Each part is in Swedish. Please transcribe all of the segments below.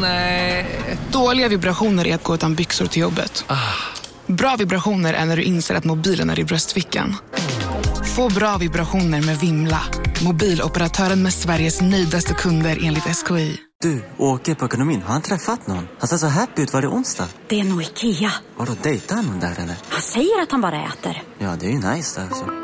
Nej. Dåliga vibrationer är att gå utan byxor till jobbet. Bra vibrationer är när du inser att mobilen är i bröstfickan. Få bra vibrationer med Vimla. Mobiloperatören med Sveriges nöjdaste kunder enligt SKI. Du, åker på ekonomin. Har han träffat någon? Han ser så happy ut. Var det onsdag? Det är nog Ikea. Har du dejtar han någon där eller? Han säger att han bara äter. Ja, det är ju nice där alltså.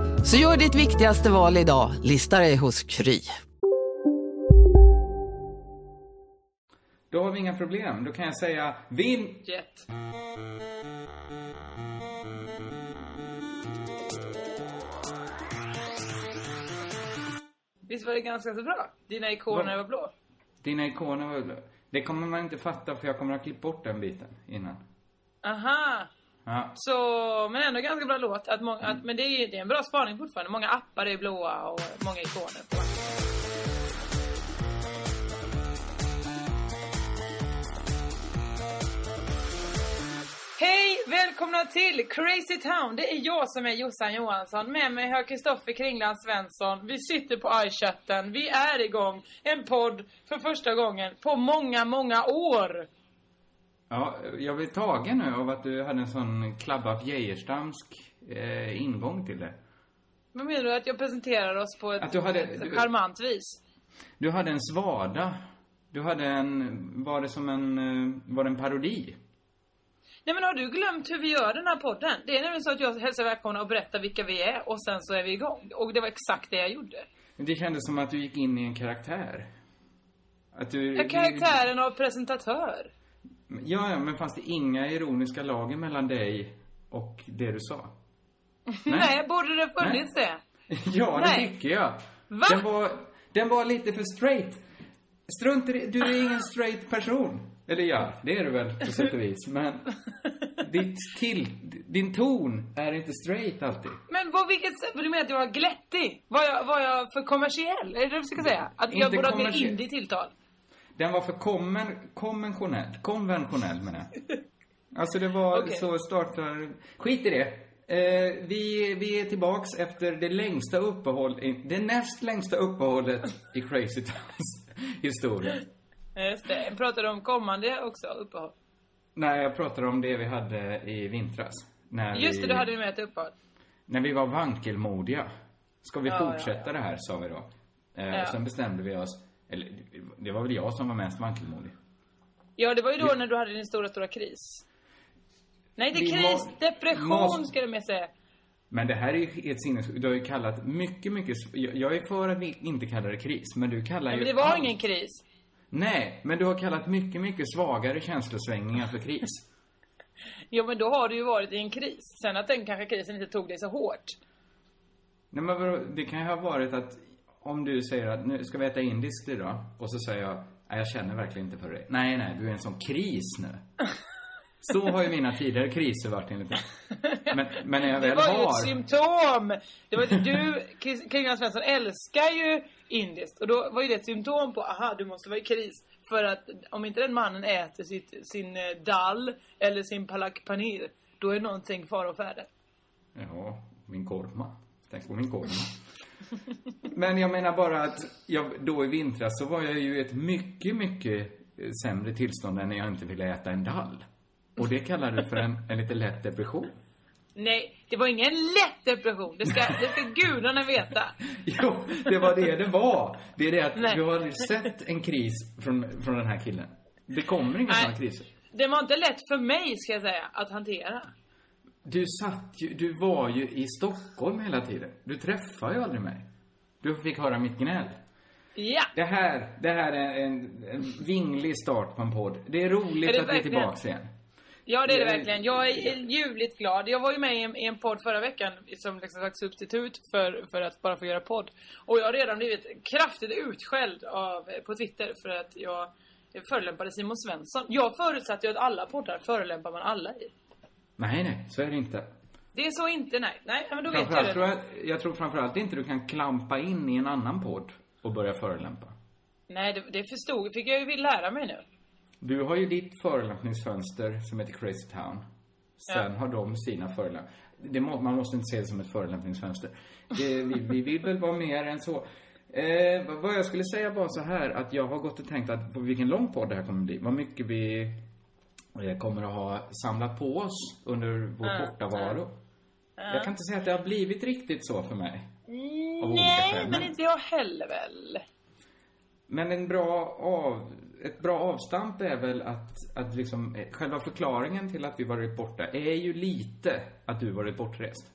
Så gör ditt viktigaste val idag, lista dig hos Kry. Då har vi inga problem. Då kan jag säga vin... Jet. Visst var det ganska så bra? Dina ikoner var blå. Dina ikoner var... Det kommer man inte fatta för jag kommer att ha klippt bort den biten innan. Aha. Ja. Så, men ändå ganska bra låt. Att många, att, men det är, det är en bra spaning fortfarande. Många appar är blåa och många ikoner. På. Hej! Välkomna till Crazy Town. Det är jag som är Jossan Johansson. Med mig har Kristoffer Kringland Svensson. Vi sitter på iChatten. Vi är igång. En podd för första gången på många, många år. Ja, jag blir tagen nu av att du hade en sån Klabba Geijerstamsk eh, ingång till det. Vad menar du? Att jag presenterar oss på ett, Att du hade- du- charmant vis? Du hade en svada. Du hade en... Var det som en... eh, Var det en parodi? Nej men har du glömt hur vi gör den här podden? Det är nämligen så att jag hälsar välkomna och berättar vilka vi är och sen så är vi igång. Och det var exakt det jag gjorde. Det kändes som att du gick in i en karaktär. Att du... Är karaktären av presentatör. Ja, ja, men fanns det inga ironiska lager mellan dig och det du sa? Nej, borde det funnits det? Ja, det Nej. tycker jag. Va? Den var, den var lite för straight. Strunt i det. Du är ingen straight person. Eller ja, det är du väl på sätt och vis. Men ditt till, din ton är inte straight alltid. Men på vilket sätt? Du menar att jag var glättig? Var jag, var jag för kommersiell? Är det det du ska säga? Att jag Inte borde ha ett mer indie tilltal? Den var för kommen, konventionell. Konventionell menar jag. Alltså det var Okej. så startar... Skit i det. Eh, vi, vi är tillbaks efter det längsta uppehåll, det näst längsta uppehållet i Crazy Towns historia. Ja, Just det. Jag pratade om kommande också, uppehåll. Nej, jag pratar om det vi hade i vintras. När Just det, vi, då hade vi med ett uppehåll. När vi var vankelmodiga. Ska vi Ja, fortsätta ja, det här, sa vi då. Eh, Ja. Sen bestämde vi oss, eller det var väl jag som var mest vankelmodig. Ja, det var ju då Vi- när du hade din stora, stora kris. Nej, inte Vi kris, må- depression måste- ska du mer säga. Men det här är ju helt sinnes... Du har ju kallat mycket, mycket... Jag är för att vi inte kallar det kris, men du kallar ju... men det var allt- ingen kris. Nej, men du har kallat mycket, mycket svagare känslosvängningar för kris. Jo, men då har du ju varit i en kris. Sen att den kanske krisen inte tog dig så hårt. Nej, men det kan ju ha varit att om du säger att nu ska vi äta indiskt idag och så säger jag, nej jag känner verkligen inte för dig. Nej, nej, du är en sån kris nu. Så har ju mina tidigare kriser varit enligt dig. Men, men när jag Det väl var ju har... ett symptom! Det var du, Kringland Svensson, älskar ju indiskt. Och då var ju det ett symptom på, aha, du måste vara i kris. För att om inte den mannen äter sitt, sin eh, dal eller sin palak paneer, då är någonting fara och färde. Ja, min korma. Tänk på min korma. Men jag menar bara att jag, då i vintras så var jag ju i ett mycket, mycket eh, sämre tillstånd än när jag inte ville äta en dall. Och det kallar du för en, en lite lätt depression. Nej, det var ingen lätt depression. Det ska, det ska gudarna veta. Jo, det var det det var. Det är det att Nej. du har sett en kris från, från den här killen. Det kommer inga sådana kriser. Det var inte lätt för mig, ska jag säga, att hantera. Du satt ju, du var ju i Stockholm hela tiden. Du träffade ju aldrig mig. Du fick höra mitt gnäll. Ja! Det här, det här är en, en vinglig start på en podd. Det är roligt Är det att vi är tillbaks igen. Ja, det är det verkligen. Jag är ljuvligt glad. Jag var ju med i en, i en podd förra veckan som liksom sagt substitut för, för att bara få göra podd. Och jag har redan blivit kraftigt utskälld av, på Twitter för att jag förolämpade Simon Svensson. Jag förutsatte ju att alla poddar förolämpar man alla i. Nej, nej, så är det inte. Det är så inte, nej. Nej, men då vet jag det. tror jag, jag tror framförallt inte du kan klampa in i en annan podd och börja förolämpa. Nej, det, det förstod, fick jag ju lära mig nu. Du har ju ditt förolämpningsfönster som heter Crazy Town. Sen har de sina må, man måste inte se det som ett förolämpningsfönster. Det, vi, vi vill väl vara mer än så. Eh, vad- jag skulle säga var så här att jag har gått och tänkt att vilken lång podd det här kommer bli. Vad mycket vi kommer att ha samlat på oss under vår bortavaro. Jag kan inte säga att det har blivit riktigt så för mig. Olika Nej, skäl. men inte jag heller väl. Men en bra av, ett bra avstamp är väl att, att liksom, eh, själva förklaringen till att vi varit borta är ju lite att du varit bortrest.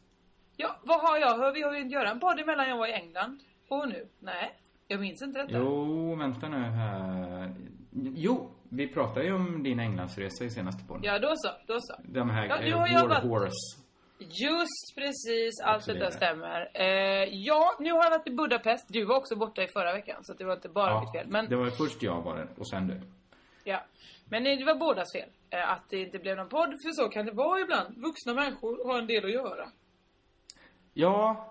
Ja, vad har jag? Hör vi har ju göra en podd emellan jag var i England och nu? Nej, jag minns inte detta. Jo, vänta nu här. Jo, vi pratade ju om din Englandsresa i senaste podden. Ja, då så, då så. De här Ja, nu eh, har jag War Horse. Just precis, allt det. stämmer. Eh, ja, nu har jag varit i Budapest. Du var också borta i förra veckan, så det var inte bara mitt fel. Men, det var först jag var det och sen du. ja. Men det var bådas fel. Eh, att det inte blev någon podd, för så kan det vara ibland. Vuxna människor har en del att göra. Ja,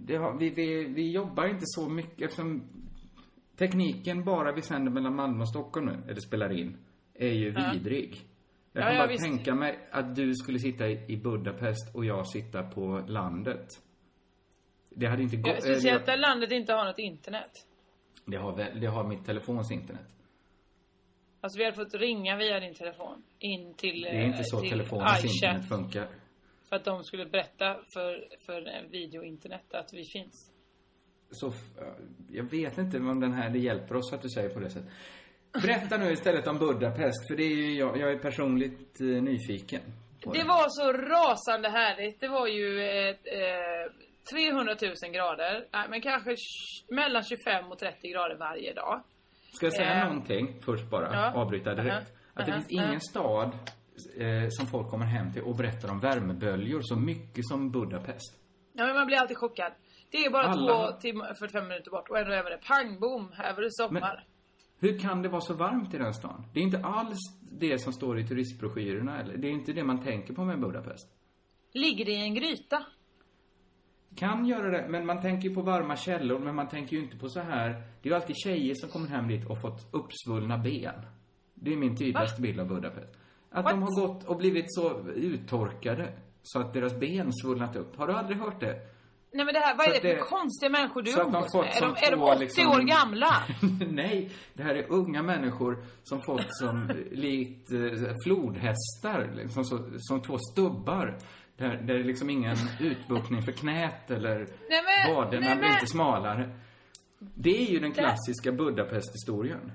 det har, vi, vi, vi jobbar inte så mycket eftersom tekniken bara vi sänder mellan Malmö och Stockholm nu, eller spelar in, är ju vidrig. Jag Ja, kan ja, bara visst. tänka mig att du skulle sitta i, Budapest och jag sitta på landet. Det hade inte Ja, gått. speciellt eh, där landet inte har något internet. det, har, väl- det har mitt telefons internet. Alltså vi hade fått ringa via din telefon in till Det är inte så till telefonens internet funkar. För att de skulle berätta för, för eh, videointernet att vi finns. Så, jag vet inte om den här, det hjälper oss att du säger på det sättet. Berätta nu istället om Budapest, för det är ju jag, jag är personligt eh, nyfiken. På Det var så rasande härligt. Det var ju eh, 300 000 grader. Nej, men kanske mellan 25 och 30 grader varje dag. Ska jag säga Eh, någonting först bara? ja. Avbryta direkt. Aha, Att det aha, finns ingen aha. stad eh, som folk kommer hem till och berättar om värmeböljor så mycket som Budapest. Ja, men man blir alltid chockad. Det är bara Alla- två timmar, 45 minuter bort och ändå är det pang bom, här var det sommar. Hur kan det vara så varmt i den stan? Det är inte alls det som står i turistbroschyrerna. Eller? Det är inte det man tänker på med Budapest. Ligger det i en gryta? Kan göra det, men man tänker ju på varma källor, men man tänker ju inte på så här. Det är ju alltid tjejer som kommer hem dit och fått uppsvullna ben. Det är min tydligaste bild av Budapest. Att de What? har gått och blivit så uttorkade så att deras ben svullnat upp. Har du aldrig hört det? Nej men det här, vad är det att för det- konstiga människor du så att de umgås fått med? Är de, är de två, 80 liksom- år gamla? Nej, det här är unga människor som fått som likt eh, flodhästar, liksom, så, som två stubbar. Där, där det är liksom ingen utbuktning för knät eller Nej, men- vaderna nej, blir inte smalare. Det är ju den klassiska Budapest-historien.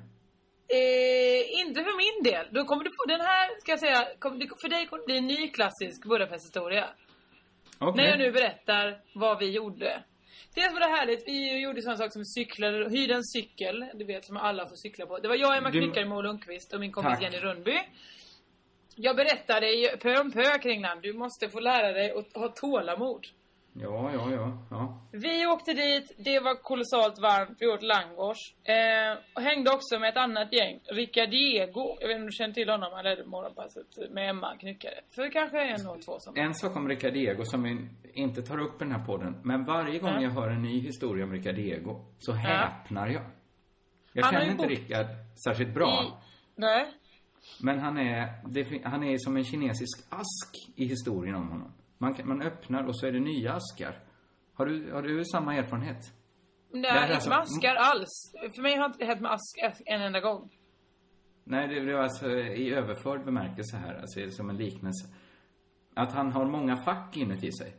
Eh, inte för min del. Då kommer du få den här, ska jag säga, kom, det- för dig kommer det bli en ny klassisk Budapest-historia. Okej. När jag nu berättar vad vi gjorde. Dels var det härligt, vi gjorde sådana saker som cyklade, hyrde en cykel, du vet som alla får cykla på. Det var jag, Emma Du- Knyckare, Mo Lundqvist och min kompis Tack. Jenny Rundby. Jag berättade pö om pö kring den. Du måste få lära dig att ha tålamod. Ja, ja, ja, ja. Vi åkte dit, det var kolossalt varmt, vi åt langos. Eh, och hängde också med ett annat gäng, Rickard Diego. Jag vet inte om du känner till honom, han ledde morgonpasset med Emma Knyckare. För kanske en och två som... En sak om Rickard Diego som vi inte tar upp i den här podden. Men varje gång Ja. jag hör en ny historia om Rickard Diego så häpnar jag. Jag Han känner inte bott Rickard särskilt bra. I, nej. Men han är, han är som en kinesisk ask i historien om honom. Man, kan- man öppnar och så är det nya askar. Har du, har du samma erfarenhet? Nej, inte alltså- med askar alls. För mig har inte det hänt med ask en enda gång. Nej, det, det var alltså i överförd bemärkelse här, alltså som en liknelse. Att han har många fack inuti sig.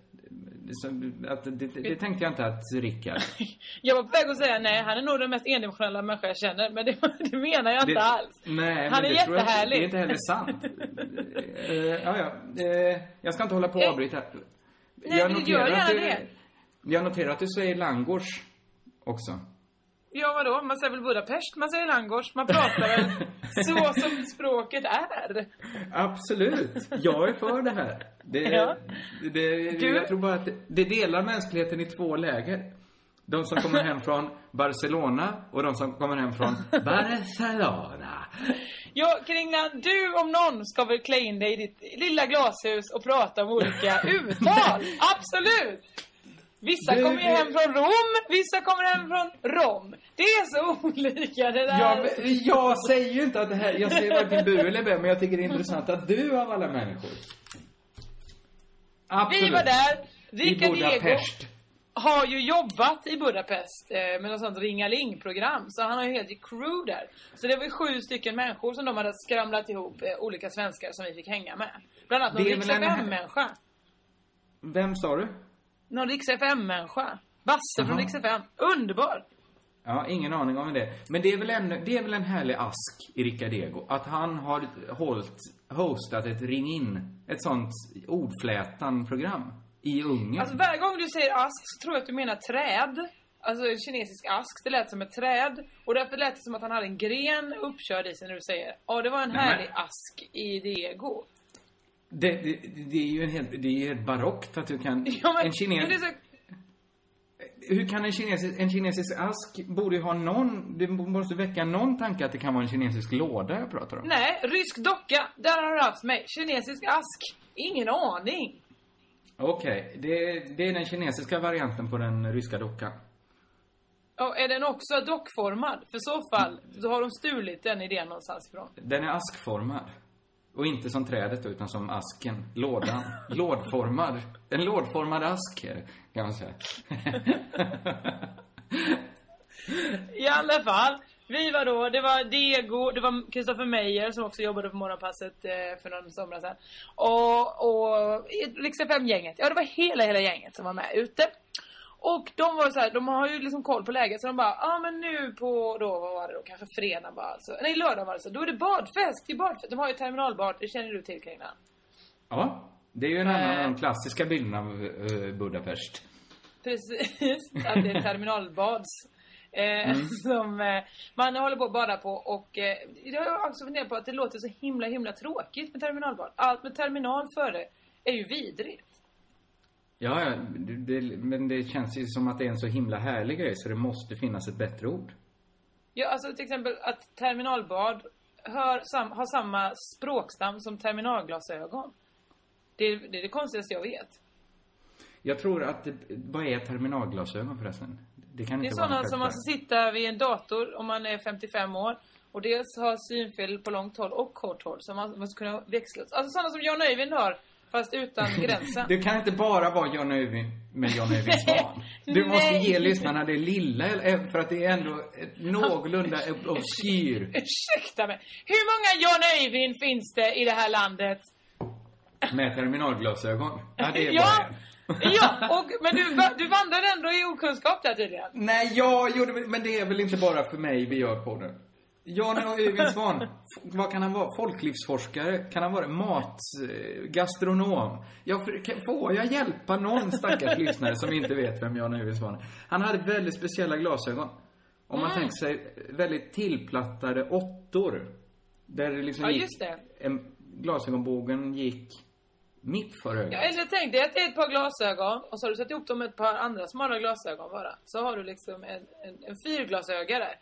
Det, som- att, det, det, tänkte jag inte att Rickard... Jag var på väg att säga nej, han är nog den mest endimensionella människa jag känner. Men det, det menar jag inte Det- alls. Nej, Han är tror jag, jättehärlig. Det är inte heller sant. Eh, ja, ja. Eh, jag ska inte hålla på och Eh, avbryta. nej, men gör att gärna du, det. Jag noterar att du säger langors också. Ja, vadå? Man säger väl Budapest, man säger langos, man pratar väl så som språket är. Absolut. Jag är för det här. Det, Ja. det, Du- Jag tror bara att det, delar mänskligheten i två läger. De som kommer hem från Barcelona och de som kommer hem från Barcelona. Ja, Kringlan, du om någon ska väl klä in dig i ditt lilla glashus och prata om olika uttal. Absolut! Vissa Du, kommer ju hem från Rom, vissa kommer hem från Rom. Det är så olika det där. Jag, jag säger ju inte att det här, jag säger varken bu eller bä, men jag tycker det är intressant att du av alla människor. Absolut. Vi var där. Rickard Diego har ju jobbat i Budapest eh, med något sånt ringaling-program. Så han har ju helt crew där. Så det var ju sju stycken människor som de hade skramlat ihop, eh, olika svenskar som vi fick hänga med. Bland annat någon en- FM-människa. Vem sa du? Någon Rix FM-människa. Basse från. Rix FM. Underbar! Ja, ingen aning om det. Men det är väl en, det är väl en härlig ask i Rickard Ego. Att han har hållit, hostat ett ring in, ett sånt ordflätan-program i Ungern. Alltså varje gång du säger ask så tror jag att du menar träd. Alltså en kinesisk ask, det lät som ett träd. Och därför lät det som att han hade en gren uppkörd i sig när du säger Ja, det var en Nej, härlig men- ask i Diego. Det, det, det är ju en helt, det är ju helt barockt att du kan... Ja, men, en kines, så, Hur kan en kinesisk, en kinesisk ask borde ju ha någon, det måste väcka någon tanke att det kan vara en kinesisk låda jag pratar om. Nej, rysk docka. Där har du haft mig. Kinesisk ask. Ingen aning. Okej, det, det är den kinesiska varianten på den ryska dockan. Och är den också dockformad? För så fall, då har de stulit den idén någonstans ifrån. Den är askformad. Och inte som trädet då, utan som asken. Lådan. Lådformad. En lådformad ask är det, kan man säga. I alla fall. Vi var då, det var Diego, det var Kristoffer Meijer som också jobbade på morgonpasset eh, för någon somras sedan. Och, och Rix liksom gänget ja det var hela, hela gänget som var med ute. Och de var så här, de har ju liksom koll på läget så de bara, ja ah, men nu på då, vad var det då, kanske fredag bara alltså. Nej lördag var det så, då är det badfest, det är badfest. De har ju terminalbad, det känner du till Kringlan. Ja, det är ju en annan av Eh. de klassiska bilderna av eh, Budapest. Precis, att det är terminalbads. Eh, Som eh, man håller på att bada på och eh, jag har också funderat på att det låter så himla himla tråkigt med terminalbad. Allt med terminal före är ju vidrigt. Ja, ja, det, det, men det känns ju som att det är en så himla härlig grej så det måste finnas ett bättre ord. Ja, alltså till exempel att terminalbad hör, sam, har samma språkstam som terminalglasögon. Det, är- det är det konstigaste jag vet. Jag tror att, det, vad är terminalglasögon förresten? Det kan Det är inte vara sådana en som man ska sitta vid en dator om man är 55 år och dels ha synfel på långt håll och kort håll så man måste kunna växla. Alltså sådana som John Öjvind har fast utan gränsen. Det kan inte bara vara John Öjvind med John Öjvind Svan. Du måste Nej. ge lyssnarna det lilla, eh, för att det är ändå någorlunda obskyr. Ursäkta mig. Hur många John Öjvind finns det i det här landet? Med terminalglasögon. Ja, det är ja, bara en. ja och, men du, du vandrar ändå i okunskap där tydligen. Nej, jag gjorde men det är väl inte bara för mig vi gör på det. Jan Öjvind Svan, f- vad kan han vara? Folklivsforskare? Kan han vara mat... gastronom? Jag, för- kan- får jag hjälpa någon stackars lyssnare som inte vet vem Jan Öjvind Svan är? Han hade väldigt speciella glasögon. Om man tänker sig väldigt tillplattade åttor. Där det liksom Ja, gick, just det. En, glasögonbågen gick mitt för ögat. Ja, eller tänk dig att det är ett par glasögon och så har du satt ihop dem med ett par andra smala glasögon bara. Så har du liksom en, en, en fyrglasöga där.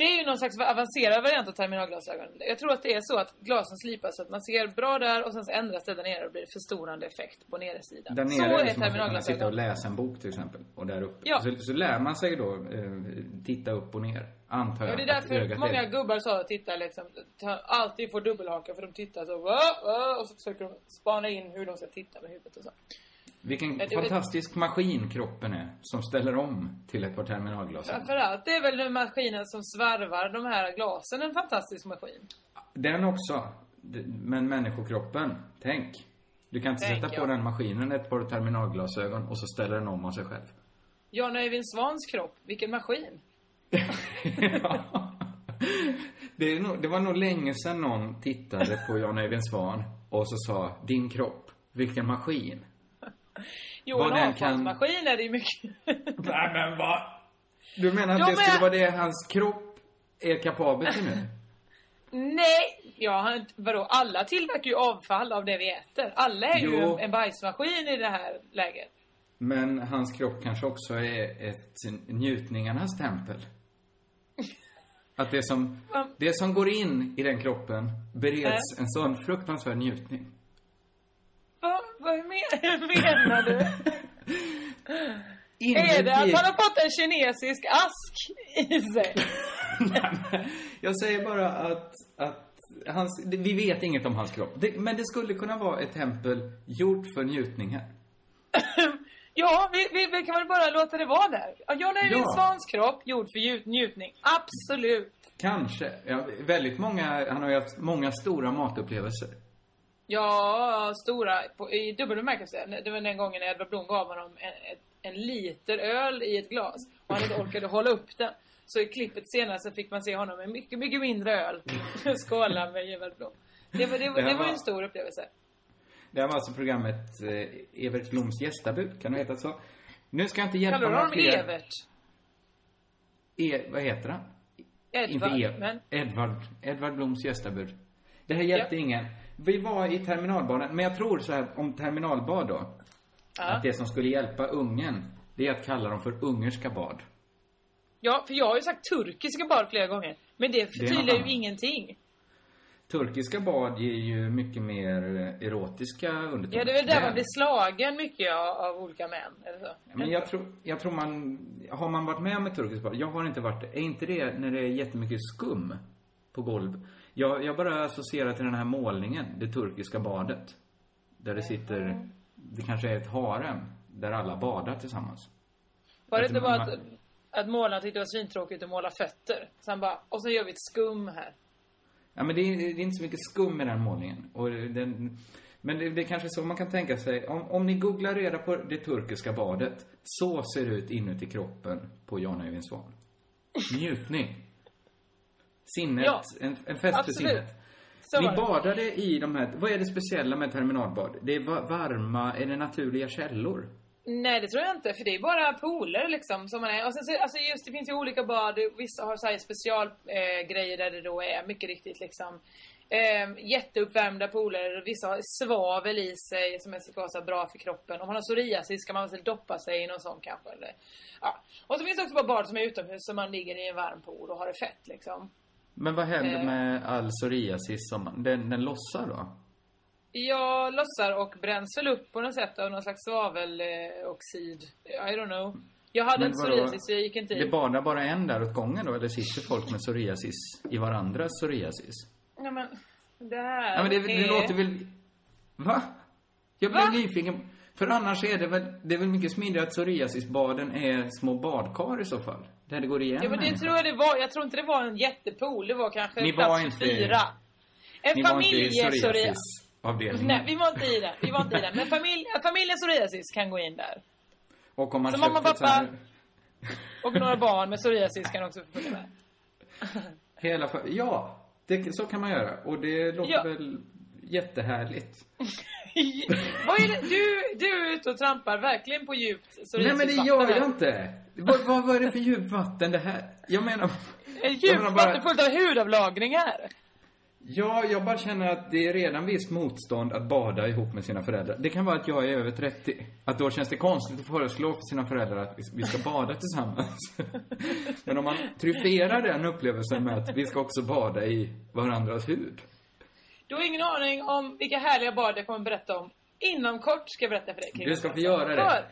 Det är ju någon slags avancerad variant av terminalglasögon. Jag tror att det är så att glasen slipas så att man ser bra där och sen så ändras det där nere och blir förstorande effekt på neresidan. Där så nere är är det som att man sitta och läsa en bok till exempel. Och där uppe. Ja. Så, så lär man sig då eh, titta upp och ner. Antar jag. Ja, det är därför många är- gubbar sa att titta liksom, alltid får dubbelhaka för de tittar så och så försöker de spana in hur de ska titta med huvudet och så. Vilken Ja, fantastisk maskin kroppen är. Som ställer om till ett par terminalglasögon. Framförallt det är väl den maskinen som svarvar de här glasen en fantastisk maskin. Den också. Men människokroppen, tänk. Du kan inte Tänk, sätta ja. på den maskinen ett par terminalglasögon och så ställer den om av sig själv. Jan Öjvind Svans kropp, vilken maskin. ja. det, nog, det var nog länge sedan någon tittade på Jan Öjvind Svan och så sa din kropp, vilken maskin. Johan den kan- Avfallsmaskin är det ju mycket. Nej men vad? Du menar att De det skulle är- vara det hans kropp är kapabel till nu? Nej! Ja, han, vadå? Alla tillverkar ju avfall av det vi äter. Alla är ju Jo. en, en bajsmaskin i det här läget. Men hans kropp kanske också är ett njutningarnas tempel. Att det som, det som går in i den kroppen bereds en sån fruktansvärd njutning. Vad, vad men, menar du? Är det att han har fått en kinesisk ask i sig? Jag säger bara att, att hans, vi vet inget om hans kropp. Det, men det skulle kunna vara ett tempel gjort för njutning här. Ja, vi, vi, vi kan väl bara låta det vara där. John Öjvind Ja. Svans kropp gjord för njut, njutning. Absolut. Kanske. Ja, väldigt många, han har ju haft många stora matupplevelser. Ja, stora på, i dubbel bemärkelse. Det var den gången Edvard Blom gav honom en, en liter öl i ett glas och han inte orkade hålla upp den. Så i klippet senare så fick man se honom med mycket, mycket mindre öl skåla med Edvard Blom. Det var, det, Det det var en stor upplevelse. Det här var alltså programmet eh, Evert Bloms gästabud, kan det heta så? Nu ska jag inte hjälpa Kallar du honom fler- Evert? E, vad heter han? Edvard? Inte e, Men, Edvard. Edvard Bloms gästabud. Det här hjälpte Ja. ingen. Vi var i terminalbaden, men jag tror så här om terminalbad då. ja. Att det som skulle hjälpa ungen, det är att kalla dem för ungerska bad. ja, för jag har ju sagt turkiska bad flera gånger. Men det förtydligar ju ingenting. Turkiska bad ger ju mycket mer eh, erotiska undertoner. Ja, det är väl där Där. man blir slagen mycket av, av olika män. Eller så. Men jag tror, jag tror man... Har man varit med om ett turkiskt bad? Jag har inte varit det. Är inte det när det är jättemycket skum på golv? Jag, jag bara associerar till den här målningen, det turkiska badet. Där det sitter... Det kanske är ett harem, där alla badar tillsammans. Var det inte bara att, att målaren tyckte det var svintråkigt att måla fötter? Så han bara, och så gör vi ett skum här. Ja, men det är, det är inte så mycket skum i den målningen. Och den, men det, det är kanske så man kan tänka sig. Om, om ni googlar reda på det turkiska badet. Så ser det ut inuti kroppen på Jan Öjvind Svan. Njutning. Sinnet. Ja, en, en fest för absolut. sinnet. Så Ni badade i de här... Vad är det speciella med terminalbad? Det är va- varma, är det naturliga källor? Nej, det tror jag inte. För det är bara pooler liksom som man är. Och sen så, alltså just det finns ju olika bad. Vissa har så här specialgrejer eh, där det då är mycket riktigt liksom eh, jätteuppvärmda pooler. Vissa har svavel i sig som är ska vara bra för kroppen. Om man har psoriasis ska man väl doppa sig i någon sån kanske. Eller, ja. Och så finns det också bara bad som är utomhus som man ligger i en varm pool och har det fett liksom. Men vad händer Eh. med all psoriasis som den, den lossar då? Jag lossar och bränns väl upp på något sätt av någon slags svaveloxid. I don't know. Jag hade inte psoriasis så jag gick inte Det i. badar bara en där åt gången då? Eller sitter folk med psoriasis i varandras psoriasis? Ja men, det här Ja, men det, det är... låter väl... Va? Jag blev Va? nyfiken. För annars är det väl, det är väl mycket smidigare att psoriasisbaden är små badkar i så fall. Där det går igen Ja men det tror jag det var. Jag tror inte det var en jättepool. Det var kanske Ni plats var för inte- fyra. En Ni var inte i psoriasisavdelningen. Nej, vi var inte i den. Vi var inte i den. Men familj, familjen psoriasis kan gå in där. Och om man Så mamma, ett sånt här- pappa- Och några barn med psoriasis kan också få följa med. Hela fa- Ja, det, så kan man göra. Och det låter Ja. väl jättehärligt. Vad är det? Du, du är ute och trampar verkligen på djupt Nej men det gör jag inte. Vad, vad, vad är det för djupt vatten det här? Jag menar... Ett djupt menar bara- vatten fullt av hudavlagringar. Ja, jag bara känner att det är redan visst motstånd att bada ihop med sina föräldrar. Det kan vara att jag är över 30. Att då känns det konstigt att föreslå för sina föräldrar att vi ska bada tillsammans. Men om man tryfferar den upplevelsen med att vi ska också bada i varandras hud. Du har ingen aning om vilka härliga bad jag kommer berätta om. Inom kort ska jag berätta för dig. Du ska få göra det. För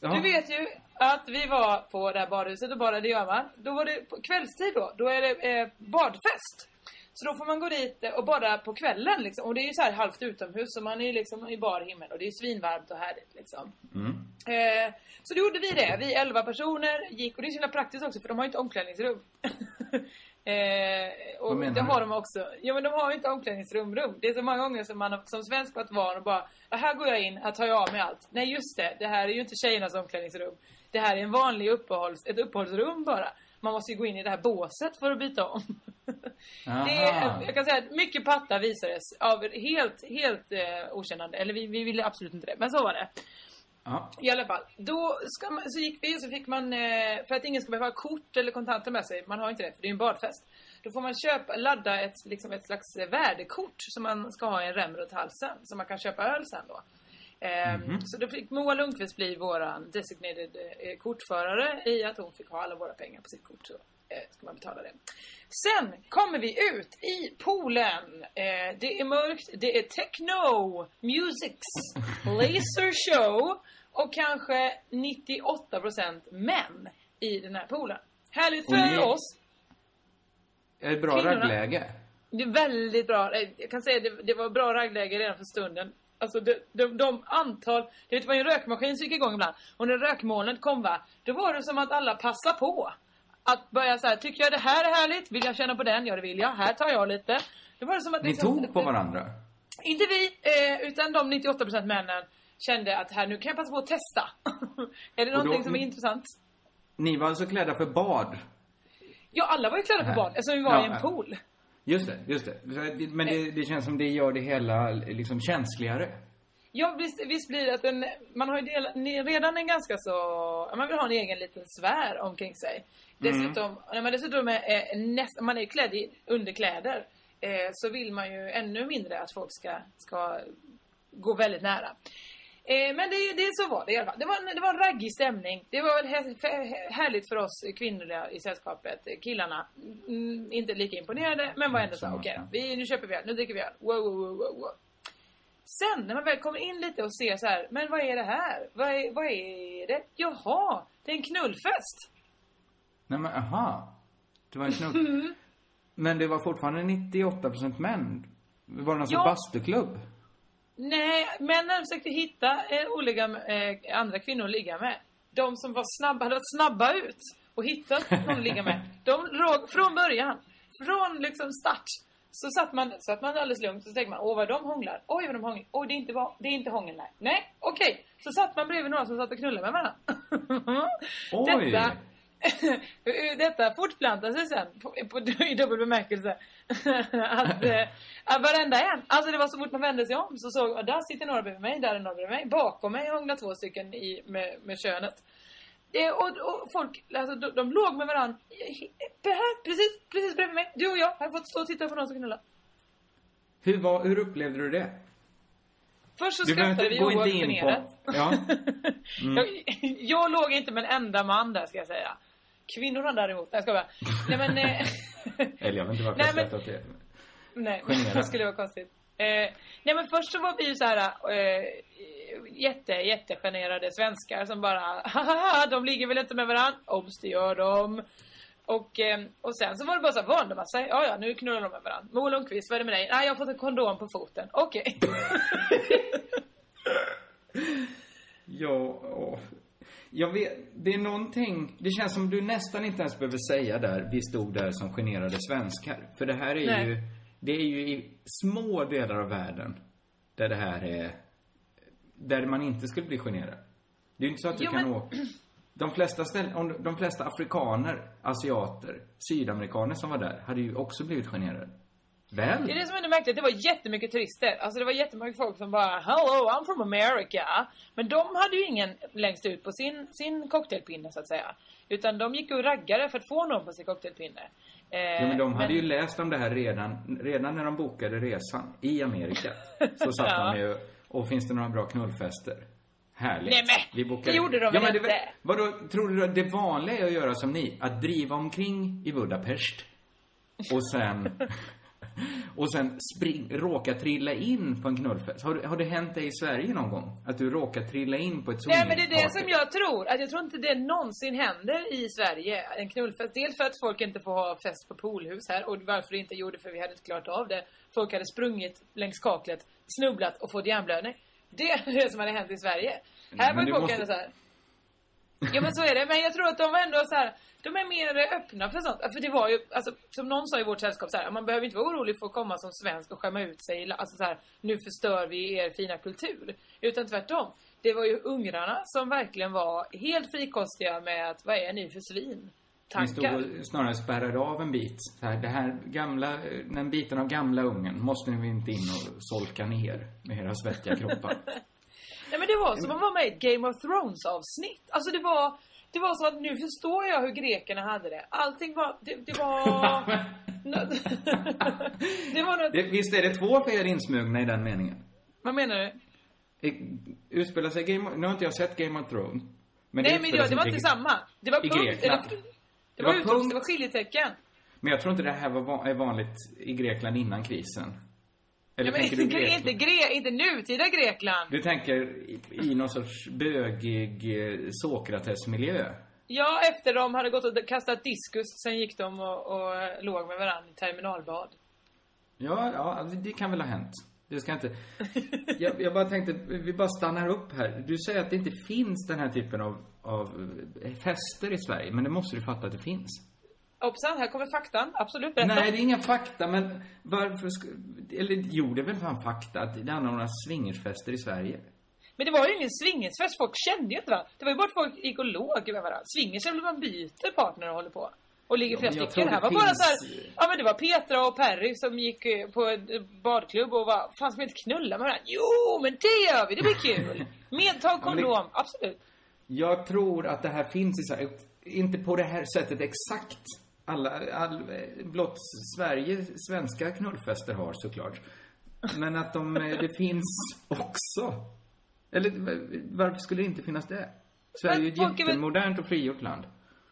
ja. Du vet ju att vi var på det här badhuset och badade, det gör man. Då var det på kvällstid då. Då är det eh, badfest. Så då får man gå dit eh, och bada på kvällen liksom. Och det är ju så här halvt utomhus så man är ju liksom i bar himmel och det är svinvarmt och härligt liksom. Mm. Eh, så då gjorde vi det. Vi elva personer gick och det är så himla praktiskt också för de har ju inte omklädningsrum. eh, och det har de också. Ja men de har ju inte omklädningsrum rum. Det är så många gånger som man som svensk varit van och bara "Ja, här går jag in, här tar jag av mig allt. Nej just det, det här är ju inte tjejernas omklädningsrum. Det här är en vanlig uppehålls, ett uppehållsrum bara. Man måste ju gå in i det här båset för att byta om. Det är, jag kan säga att mycket patta visades av helt, helt eh, okännande. Eller vi, vi ville absolut inte det, men så var det. Ja. I alla fall. Då ska man, så gick vi så fick man, eh, för att ingen ska behöva ha kort eller kontanter med sig, man har inte det för det är en badfest. Då får man köpa, ladda ett, liksom ett slags värdekort som man ska ha i en rem runt halsen. Så man kan köpa öl sen då. Ehm, Mhm. Så då fick Moa Lundqvist bli våran designated eh, kortförare i att hon fick ha alla våra pengar på sitt kort. Så. Eh, ska man betala det. Sen kommer vi ut i poolen. Eh, det är mörkt, det är techno, musics, laser show och kanske 98% män i den här poolen. Härligt för ni- oss. Ett bra Kvinnorna- raggläge. Det är väldigt bra. Eh, Jag kan säga det, det var bra raggläge redan för stunden. Alltså de, de, de antal... Det var ju en rökmaskin som gick igång ibland. Och när rökmolnet kom va, då var det som att alla passade på. Att börja så här, tycker jag det här är härligt? Vill jag känna på den? Ja det vill jag. Här tar jag lite. Det var det som att Ni liksom- tog på varandra. Inte vi, eh, utan de 98% männen kände att här, nu kan jag passa på att testa. är det då- någonting som är intressant? Ni var alltså klädda för bad. Ja, alla var ju klädda för bad, eftersom vi var Ja, i en pool. Just det, just det. Men det, det känns som det gör det hela liksom känsligare. Ja, visst, visst blir det att en, man har ju del, redan en ganska så... Man vill ha en egen liten sfär omkring sig. Dessutom, när man dessutom är, näst, man är klädd i underkläder eh, så vill man ju ännu mindre att folk ska, ska gå väldigt nära. Eh, men det, det så var det i alla fall. Det var, det var en raggig stämning. Det var här, härligt för oss kvinnor i sällskapet. Killarna, mm, inte lika imponerade, men var ändå så här, okej vi, nu köper vi öl, nu dricker vi öl. Wow, wow, wow, wow. Sen när man väl kommer in lite och ser så här, men vad är det här? Vad är, vad är det? Jaha, det är en knullfest. Nej men aha. Det var en knull. Men det var fortfarande 98% män. Var det någon Ja. bastuklubb? Nej, männen försökte hitta eh, olika eh, andra kvinnor att ligga med. De som var snabba, hade varit snabba ut och hittat någon att ligga med. De låg från början, från liksom start. Så satt man, satt man alldeles lugnt och så tänkte man, åh vad de hånglar. Oj vad de hånglar. Oj det är inte, va- det är inte hångel nej. Nej, okej. Så satt man bredvid några som satt och knullade med varandra. Oj. Detta, detta fortplantar sig sen på, på, i dubbel bemärkelse. att, eh, att varenda en, alltså det var så fort man vände sig om så såg jag, där sitter några bredvid mig, där är några bredvid mig. Bakom mig hånglar två stycken i, med, med könet. Eh, och, och folk, alltså de, de låg med varandra här, precis, precis bredvid mig. Du och jag har fått stå och titta på någon som knullar. Hur, var, hur upplevde du det? Först så skrattade vi gå oerhört inte in generat. på... Ja. Jag, jag låg inte med en enda man där ska jag säga. Kvinnorna däremot, nej jag ska bara. Nej men... Eh, Eller jag vet inte varför Nej, jag men- skrattar åt det. nej, Generad. det skulle vara konstigt. Eh, nej men först så var vi ju så här eh, jätte, jättegenerade svenskar som bara haha, de ligger väl inte med varandra? Obs, det gör de. Och, eh, och sen så var det bara så här, vande man sig. Ja, ja, nu knullar de med varandra. Moa Lundqvist, vad är det med dig? Nej, jag har fått en kondom på foten. Okej. Ja, åh. Jag vet, det är någonting, det känns som du nästan inte ens behöver säga där, vi stod där som generade svenskar. För det här är Nej. ju, det är ju i små delar av världen där det här är, där man inte skulle bli generad. Det är ju inte så att du Jo, kan men- åka, de flesta ställ, de flesta afrikaner, asiater, sydamerikaner som var där hade ju också blivit generade. Väl? Det är det som är märkligt. Det var jättemycket turister. Alltså det var jättemycket folk som bara Hello, I'm from America. Men de hade ju ingen längst ut på sin, sin cocktailpinne så att säga. Utan de gick och raggade för att få någon på sin cocktailpinne. Eh, Jo, men de hade ju läst om det här redan, redan när de bokade resan i Amerika. Så satt Ja. de ju, och finns det några bra knullfester? Härligt. Nej, men, det gjorde de ja, väl men det, inte? Vadå, tror du att det vanliga är att göra som ni? Att driva omkring i Budapest och sen och sen spring, råka trilla in på en knullfest. Har, har det hänt dig i Sverige någon gång? Att du råkar trilla in på ett Nej men det är det som jag tror. Att jag tror inte det någonsin händer i Sverige. En knullfest. Dels för att folk inte får ha fest på poolhus här. Och varför det inte gjorde för vi hade inte klarat av det. Folk hade sprungit längs kaklet, snubblat och fått hjärnblödning. Det är det som hade hänt i Sverige. Här men var ju folk måste- ändå så här. Ja men så är det. Men jag tror att de var ändå så här. De är mer öppna för sånt. För det var ju, alltså, som någon sa i vårt sällskap så här, man behöver inte vara orolig för att komma som svensk och skämma ut sig. Alltså så här, nu förstör vi er fina kultur. Utan tvärtom. Det var ju ungrarna som verkligen var helt frikostiga med att, vad är ni för svin? Ni stod Tankar. och snarare spärrade av en bit. Så här, det här gamla, den biten av gamla ungen måste ni inte in och solka ner med era svettiga kroppar. Nej men det var som att vara med i ett Game of Thrones avsnitt. Alltså det var, det var så att nu förstår jag hur grekerna hade det. Allting var, det, det var... det var något, det, visst är det två fel insmugna i den meningen? vad menar du? Utspelar sig Game of, Nu har inte jag sett Game of Thrones. Men Nej det men utspelar det, det var inte samma. Det var punkt, eller, Det var, var utropstecken, punkt. det var skiljetecken. Men jag tror inte det här var vanligt i Grekland innan krisen. Eller Ja, men inte, du inte, gre- inte nutida Grekland. Du tänker i, i någon sorts bögig eh, Sokrates-miljö? Ja, efter de hade gått och kastat diskus, sen gick de och, och eh, låg med varandra i terminalbad. Ja, ja, det- det kan väl ha hänt. Det ska inte... Jag, jag bara tänkte, vi bara stannar upp här. Du säger att det inte finns den här typen av, av eh, fester i Sverige, men det måste du fatta att det finns. Hoppsan, här kommer faktan. Absolut, berätta. Nej, det är inga fakta, men varför ska... Eller jo, det är väl fan fakta att det anordnas swingersfester i Sverige. Men det var ju ingen swingersfest, folk kände ju inte varandra. Det var ju bara att folk gick och låg med varandra. Swingers är väl man byter partner och håller på. Och ligger Ja, flera stycken. Det här det var bara finns- så här, ja men det var Petra och Perry som gick eh, på en eh, badklubb och var, fan ska vi inte knulla med varandra? Jo, men det gör vi, det blir kul. Medtag men det- kondom, absolut. Jag tror att det här finns i Sverige. Inte på det här sättet exakt. Alla, all, blott Sverige, svenska knullfester har såklart. Men att de, eh, det finns också. Eller varför skulle det inte finnas det? Sverige är ju ett jättemodernt och frigjort land.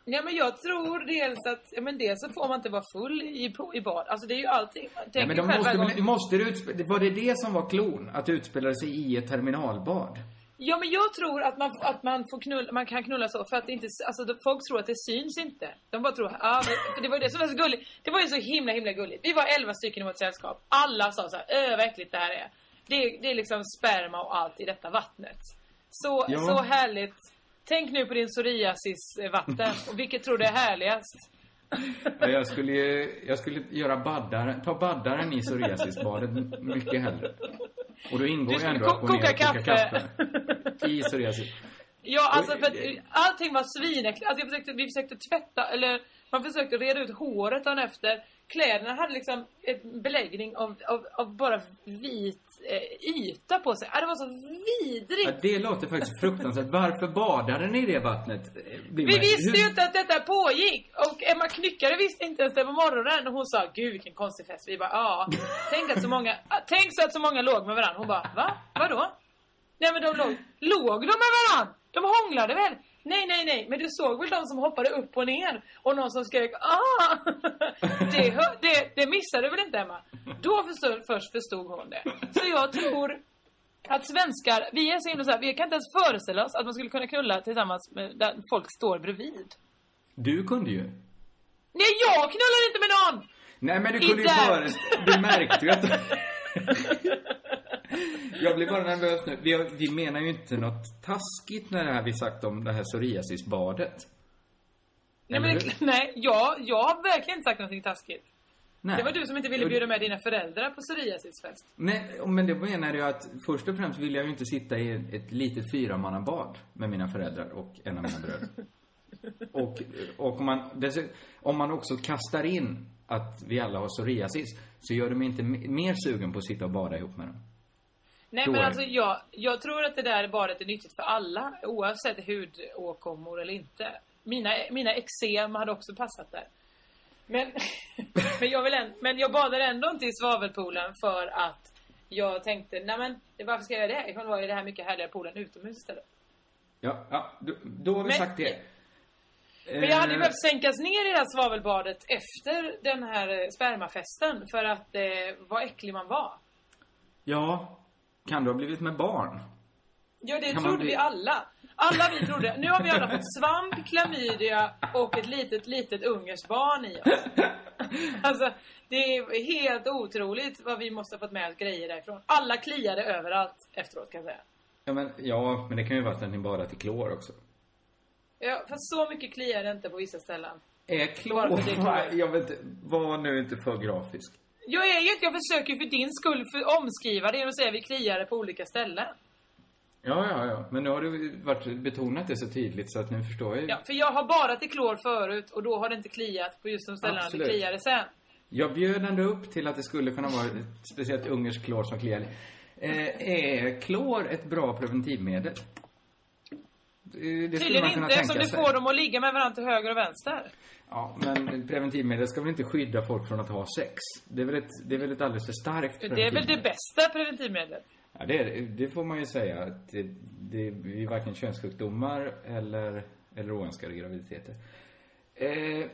Ja men jag tror dels att, ja men dels så får man inte vara full i, i bad. Alltså det är ju allting. Ja, men de måste, du- måste det utspela, var det det som var klon? Att det utspelade sig i ett terminalbad? Ja men jag tror att man, att man får knulla, man kan knulla så för att inte, alltså folk tror att det syns inte. De bara tror, ja men, för det var ju det som var så gulligt. Det var ju så himla himla gulligt. Vi var elva stycken i vårt sällskap. Alla sa så här, öh vad äckligt det här är. Det, det är liksom sperma och allt i detta vattnet. Så, Ja. så härligt. Tänk nu på din psoriasis-vatten. Och vilket tror du är härligast? Ja, jag skulle, jag skulle göra baddaren, ta baddaren i psoriasisbadet mycket hellre. Och då ingår Du ändå att gå koka koka kaffe. kaffe. I psoriasis. Ja, alltså för att allting var svinäckligt. Alltså jag försökte, vi försökte tvätta, eller man försökte reda ut håret dagen efter. Kläderna hade liksom en beläggning av, av, av bara vit eh, yta på sig. Ah, det var så vidrigt. Ja, det låter faktiskt fruktansvärt. Varför badade ni i det vattnet? Eh, Vi visste ju inte att detta pågick! Och Emma Knyckare visste inte ens det på morgonen. Och hon sa, gud vilken konstig fest. Vi bara, ja. Tänk att så många, tänk så att så många låg med varandra. Hon bara, va? Vadå? Nej men de låg, låg de med varandra? De hånglade väl? Nej, nej, nej, men du såg väl de som hoppade upp och ner? Och någon som skrek ah! Det, det, det missade du väl inte Emma? Då förstod, först förstod hon det. Så jag tror att svenskar, vi är så himla så här, vi kan inte ens föreställa oss att man skulle kunna knulla tillsammans med, där folk står bredvid. Du kunde ju. Nej, jag knullar inte med någon! Nej, men du I kunde ju där. före... Du märkte ju att... Jag blir bara nervös nu. Vi, har, vi menar ju inte något taskigt när det här vi sagt om det här psoriasisbadet. Nej, men, nej jag, jag har verkligen inte sagt någonting taskigt. Nej. Det var du som inte ville bjuda med dina föräldrar på psoriasisfest. Nej, men det menar jag att först och främst vill jag ju inte sitta i ett litet fyramannabad med mina föräldrar och en av mina bröder. Och, och om, man, om man också kastar in att vi alla har psoriasis så gör det mig inte me- mer sugen på att sitta och bada ihop med dem. Nej men alltså jag, jag tror att det där badet är nyttigt för alla oavsett hudåkommor eller inte. Mina, mina eksem hade också passat där. Men, men, jag vill en, men jag badar ändå inte i svavelpoolen för att jag tänkte, nej men varför ska jag göra det? Jag kan vara i det här mycket härliga poolen utomhus istället. Ja, ja då, då har vi Men- sagt det. Men jag hade ju Eh, behövt sänkas ner i det här svavelbadet efter den här spermafesten för att eh, vad äcklig man var. Ja, kan du ha blivit med barn? Ja, det Kan trodde bli- vi alla. Alla vi trodde. Nu har vi alla fått svamp, klamydia och ett litet, litet ungerskt barn i oss. Alltså, det är helt otroligt vad vi måste ha fått med oss grejer därifrån. Alla kliade överallt efteråt kan jag säga. Ja, men, ja, men det kan ju vara att ni badat i klor också. Ja, för så mycket kliar det inte på vissa ställen. Är Bara klor... är klor. Jag vet inte, var nu inte för grafisk. Jag är ju inte, jag försöker för din skull för omskriva det genom att säga att vi kliar det på olika ställen. Ja, ja, ja. Men nu har du varit, betonat det så tydligt så att nu förstår jag ju. Ja, för jag har badat i klor förut och då har det inte kliat på just de ställena Absolut. det kliade sen. Jag bjöd ändå upp till att det skulle kunna vara speciellt ungerskt klor som kliar. Eh, är klor ett bra preventivmedel? Det det skulle Tydligen man kunna inte eftersom tänka du sig. får dem att ligga med varandra till höger och vänster. Ja, men preventivmedel ska väl inte skydda folk från att ha sex? Det är väl ett, det är väl ett alldeles för starkt Det är väl det bästa preventivmedlet. Ja, det, det får man ju säga. Att det, det är varken könssjukdomar eller, eller oönskade graviditeter. Eh,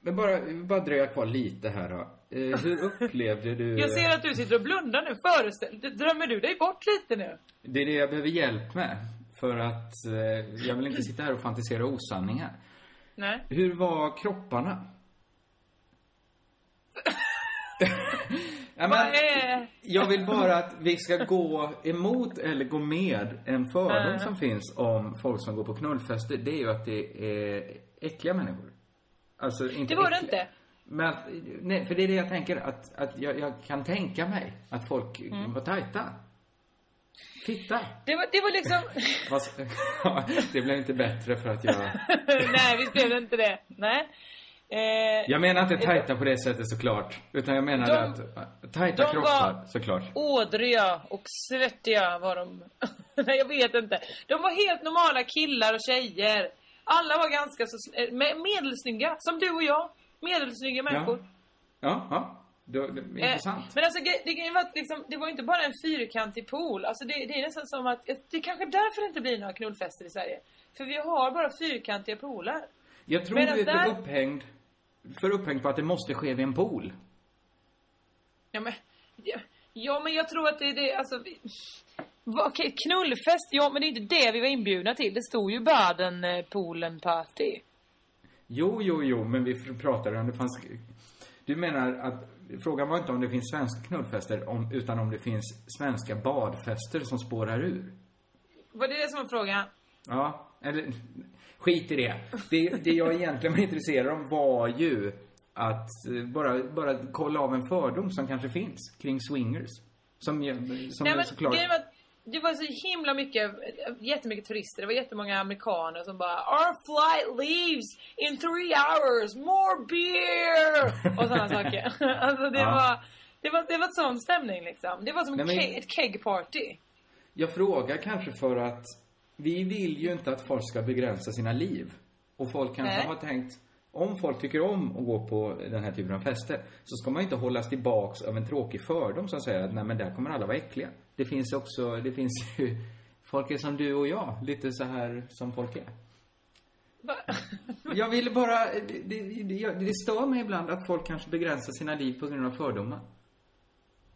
men bara, bara dröja kvar lite här då. Eh, hur upplevde du... Jag ser att du sitter och blundar nu. Föreställ Drömmer du dig bort lite nu? Det är det jag behöver hjälp med. För att eh, jag vill inte sitta här och fantisera osanningar. Nej. Hur var kropparna? ja, men, jag vill bara att vi ska gå emot eller gå med en fördom som finns om folk som går på knullfester. Det är ju att det är äckliga människor. Alltså inte Det var det äckliga. inte. Men, att- nej, för det är det jag tänker att, att jag, jag kan tänka mig att folk Mm. var tajta. Fitta. Det var, det var liksom... Ja, det blev inte bättre för att jag... Nej, visst blev det inte det. Nej. Eh, Jag menar inte tajta på det sättet såklart. Utan jag menar De- att, tajta de kroppar var- såklart. Ådriga och svettiga var de. Nej, jag vet inte. De var helt normala killar och tjejer. Alla var ganska så eh, me- medelsnygga, som du och jag. Medelsnygga människor. Ja, ja. Det, det, Eh, intressant. Men alltså det, grejen var att liksom, det var inte bara en fyrkantig pool. Alltså det, det är nästan som att, det är kanske därför det inte blir några knullfester i Sverige. För vi har bara fyrkantiga pooler. Jag tror medan du är för där- upphängd, för upphängd på att det måste ske vid en pool. Ja men, ja, ja men jag tror att det är det, alltså vi, okej, knullfest, ja men det är inte det vi var inbjudna till. Det stod ju Baden eh, poolen party. Jo, jo, jo, men vi pratade om det fanns... Du menar att frågan var inte om det finns svenska knullfester, om, utan om det finns svenska badfester som spårar ur. Var det det som var frågan? Ja, eller skit i det. Det, det jag egentligen var intresserad om var ju att eh, bara, bara kolla av en fördom som kanske finns kring swingers. Som, som Nej men såklart... grejen var att det var så himla mycket, jättemycket turister. Det var jättemånga amerikaner som bara Our flight leaves in three hours, more beer! Och sådana saker. alltså det Ja. var, det var, det var sån stämning liksom. Det var som Nej, men- ke- ett keg-party. Jag frågar kanske för att vi vill ju inte att folk ska begränsa sina liv. Och folk kanske Nej. har tänkt, om folk tycker om att gå på den här typen av fester, så ska man inte hållas tillbaks av en tråkig fördom som säger att nej men där kommer alla vara äckliga. Det finns också, det finns ju, folk är som du och jag, lite så här som folk är. Va? Jag ville bara, det, det, det, det stör mig ibland att folk kanske begränsar sina liv på grund av fördomar.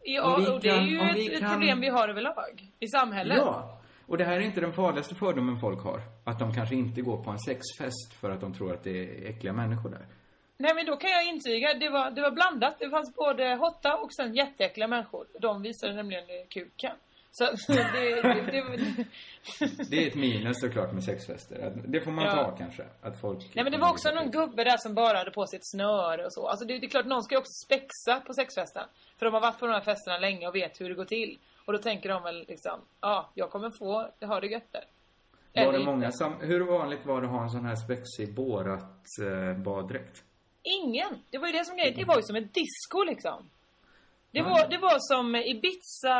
Ja, och det är kan- ju ett, ett kan- problem vi har överlag i samhället. Ja. Och det här är inte den farligaste fördomen folk har. Att de kanske inte går på en sexfest för att de tror att det är äckliga människor där. Nej men då kan jag intyga, det var, det var blandat. Det fanns både hotta och sen jätteäckliga människor. De visade nämligen kuken. Så det, det, det, det, är ett minus såklart med sexfester. Det får man Ja. ta kanske. Att folk... Nej men det var också någon gubbe där som bara hade på sig ett snöre och så. Alltså det, är klart, någon ska ju också spexa på sexfesten. För de har varit på de här festerna länge och vet hur det går till. Och då tänker de väl liksom, ja, jag kommer få ha det gött där. Var Eller det många som... Hur vanligt var det att ha en sån här spexig borat eh, baddräkt? Ingen! Det var ju det som grejen, det var ju som en disco liksom. Det var, det var som Ibiza,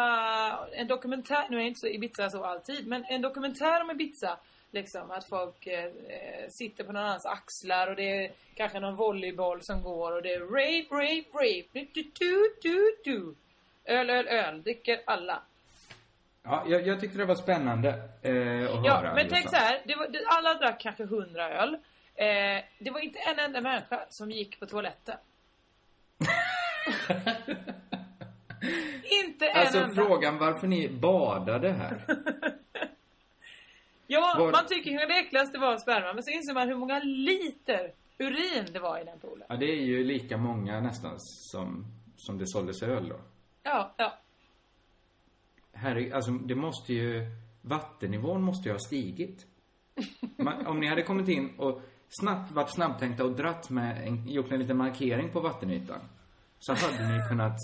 en dokumentär, nu är inte så Ibiza så alltid, men en dokumentär om Ibiza. Liksom att folk eh, eh, sitter på någon annans axlar och det är kanske någon volleyboll som går och det är rape, rape, rape, du, du, du, du, du. Öl, öl, öl, dricker alla. Ja, jag, jag tyckte det var spännande eh, att Ja, höra. men tänk så här, det var, alla drack kanske hundra öl. Eh, det var inte en enda människa som gick på toaletten. inte en Alltså enda. frågan varför ni badade här. Ja, Var- man tycker ju det äckligaste var sperma, men så inser man hur många liter urin det var i den poolen. Ja, det är ju lika många nästan som, som det såldes öl då. Ja, ja. Herre, alltså det måste ju, vattennivån måste ju ha stigit. Man, om ni hade kommit in och snabbt varit snabbtänkta och dratt med, en, gjort en liten markering på vattenytan. Så hade ni kunnat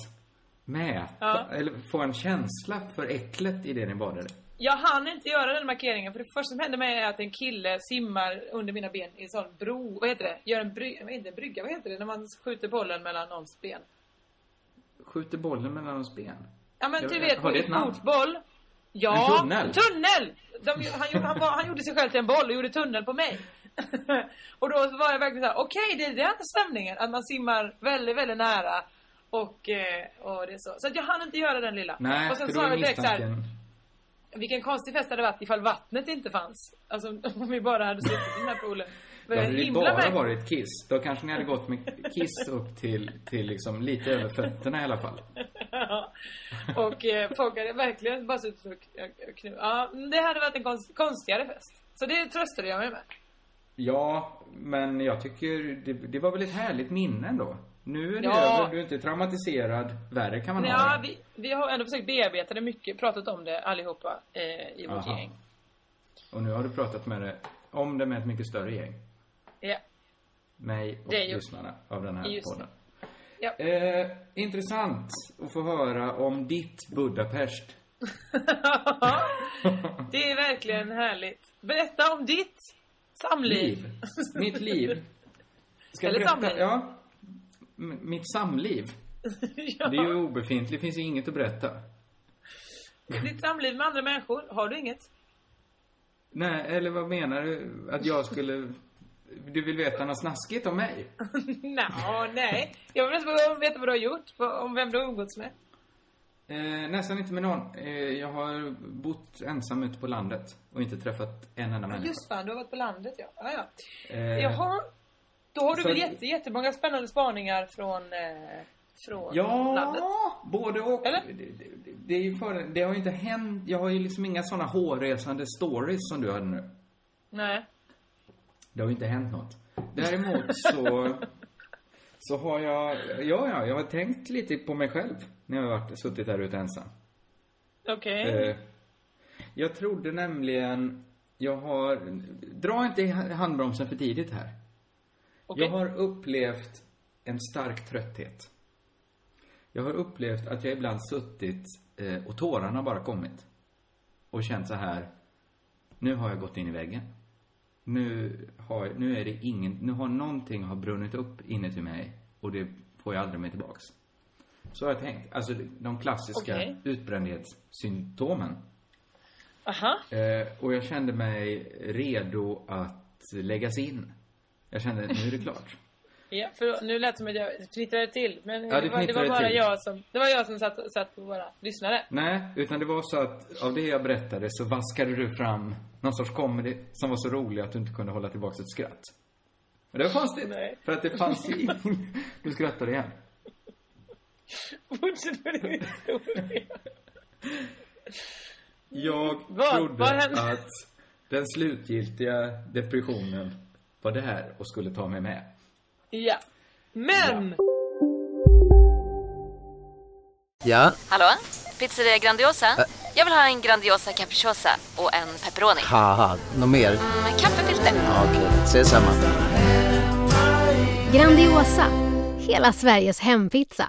mäta, Ja. eller få en känsla för äcklet i det ni badade. Jag hann inte göra den markeringen, för det första som hände mig är att en kille simmar under mina ben i en sån bro, vad heter det? Gör en bry, vad heter det? brygga, vad heter det? När man skjuter bollen mellan någons ben. Skjuter bollen mellan ens ben. Ja men du vet, namn? fotboll. Ja, En tunnel? tunnel! De, han, gjorde, han, var, han gjorde sig själv till en boll och gjorde tunnel på mig. och då var jag verkligen såhär, okej det är den stämningen. Att man simmar väldigt, väldigt nära. Och, eh, och det är så. Så jag hann inte göra den lilla. Nej, och sen sa jag direkt såhär, vilken konstig fest det hade varit ifall vattnet inte fanns. Alltså om vi bara hade suttit i den här poolen. Då det hade det bara märkligt? varit kiss. Då kanske ni hade gått med kiss upp till, till liksom lite över fötterna i alla fall. Och eh, folk hade verkligen bara suttit och kn- knu... Ja, det hade varit en konst, konstigare fest. Så det tröstade jag mig med. Ja, men jag tycker det, det var väl ett härligt minne ändå. Nu är det Ja. över, du är inte traumatiserad. Värre kan man ha Ja, det. vi, vi har ändå försökt bearbeta det mycket, pratat om det allihopa eh, i vårt Aha. gäng. Och nu har du pratat med det, om det med ett mycket större gäng. Ja. Mig och Det lyssnarna av den här Just podden. Ja. Eh, intressant att få höra om ditt Budapest. det är verkligen härligt. Berätta om ditt samliv. Liv. Mitt liv. Ska Eller berätta? samliv. Ja. M- mitt samliv. ja. Det är ju obefintligt, det finns ju inget att berätta. Ditt samliv med andra människor, har du inget? Nej, eller vad menar du? Att jag skulle... Du vill veta något snaskigt om mig? Nå, nej. Jag vill bara veta vad du har gjort, om vem du har umgåtts med. Eh, nästan inte med någon. Eh, jag har bott ensam ute på landet och inte träffat en enda människa. Just fan, du har varit på landet ja. ja, ja. Eh, Jaha. Då har du så- väl jätte, jättemånga spännande spaningar från, eh, från Ja, landet? både och. Eller? Det, det, det, är ju för, det har ju inte hänt, jag har ju liksom inga såna hårresande stories som du hade nu. Nej. Det har ju inte hänt något. Däremot så, så har jag, ja, ja, jag har tänkt lite på mig själv när jag har varit, suttit där ute ensam. Okej. Eh, jag trodde nämligen, jag har, dra inte i handbromsen för tidigt här. Okej. Jag har upplevt en stark trötthet. Jag har upplevt att jag ibland suttit eh, och tårarna bara kommit. Och känt så här, nu har jag gått in i väggen. Nu, har, nu är det ingen, nu har någonting har brunnit upp inuti mig och det får jag aldrig mer tillbaks. Så har jag tänkt. Alltså de klassiska Okej. utbrändhetssymptomen. Aha. Eh, och jag kände mig redo att läggas in. Jag kände, nu är det klart. Ja, för nu lät det som att jag fnittrade till. Men Ja, det var, det var bara till. jag som, det var jag som satt, satt på våra lyssnare. Nej, utan det var så att av det jag berättade så vaskade du fram någon sorts comedy som var så rolig att du inte kunde hålla tillbaka ett skratt. Men det var konstigt. Nej. För att det fanns ju. Du skrattade igen. Fortsätt med din historia. Jag Vad? trodde Vad hände? att den slutgiltiga depressionen var där och skulle ta mig med. Ja. Men! Ja, Hallå? Pizzeria Grandiosa? Jag vill ha en Grandiosa capriciosa och en pepperoni. haha, något mer? Med kaffefilter. Ja, Okej, ses samma. Grandiosa, hela Sveriges hempizza.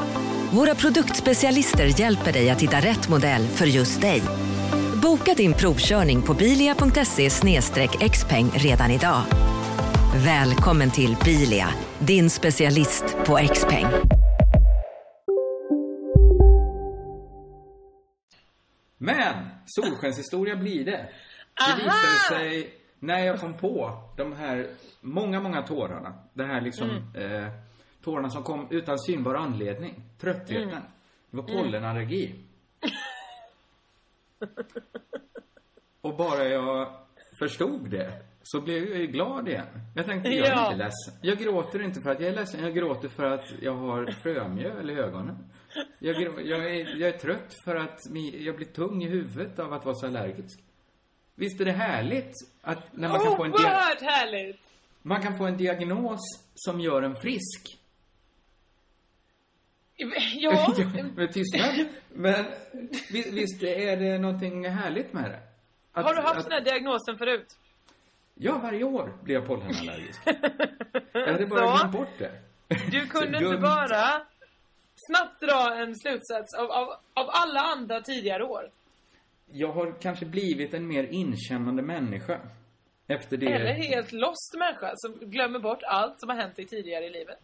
Våra produktspecialister hjälper dig att hitta rätt modell för just dig. Boka din provkörning på bilia.se xpeng redan idag. Välkommen till Bilia, din specialist på XPeng. Men, solskenshistoria blir det. Det visade sig när jag kom på de här många, många tårarna. Det här liksom, Mm. eh, tårarna som kom utan synbar anledning. Tröttheten. Mm. Det var pollenallergi. Och bara jag förstod det, så blev jag ju glad igen. Jag tänkte, jag är Ja. inte ledsen. Jag gråter inte för att jag är ledsen, jag gråter för att jag har frömjöl i ögonen. Jag, jag, är, jag är trött för att jag blir tung i huvudet av att vara så allergisk. Visst är det härligt att när man kan få en, Oerhört härligt! man kan få en diagnos som gör en frisk. Ja. med tystnad. Men visst, är det någonting härligt med det? Att- har du haft att- den här diagnosen förut? Ja, varje år blir jag pollenallergisk. jag hade bara glömt bort det. Du kunde inte bara snabbt dra en slutsats av, av, av alla andra tidigare år? Jag har kanske blivit en mer inkännande människa. Efter det. Eller helt lost människa som glömmer bort allt som har hänt dig tidigare i livet?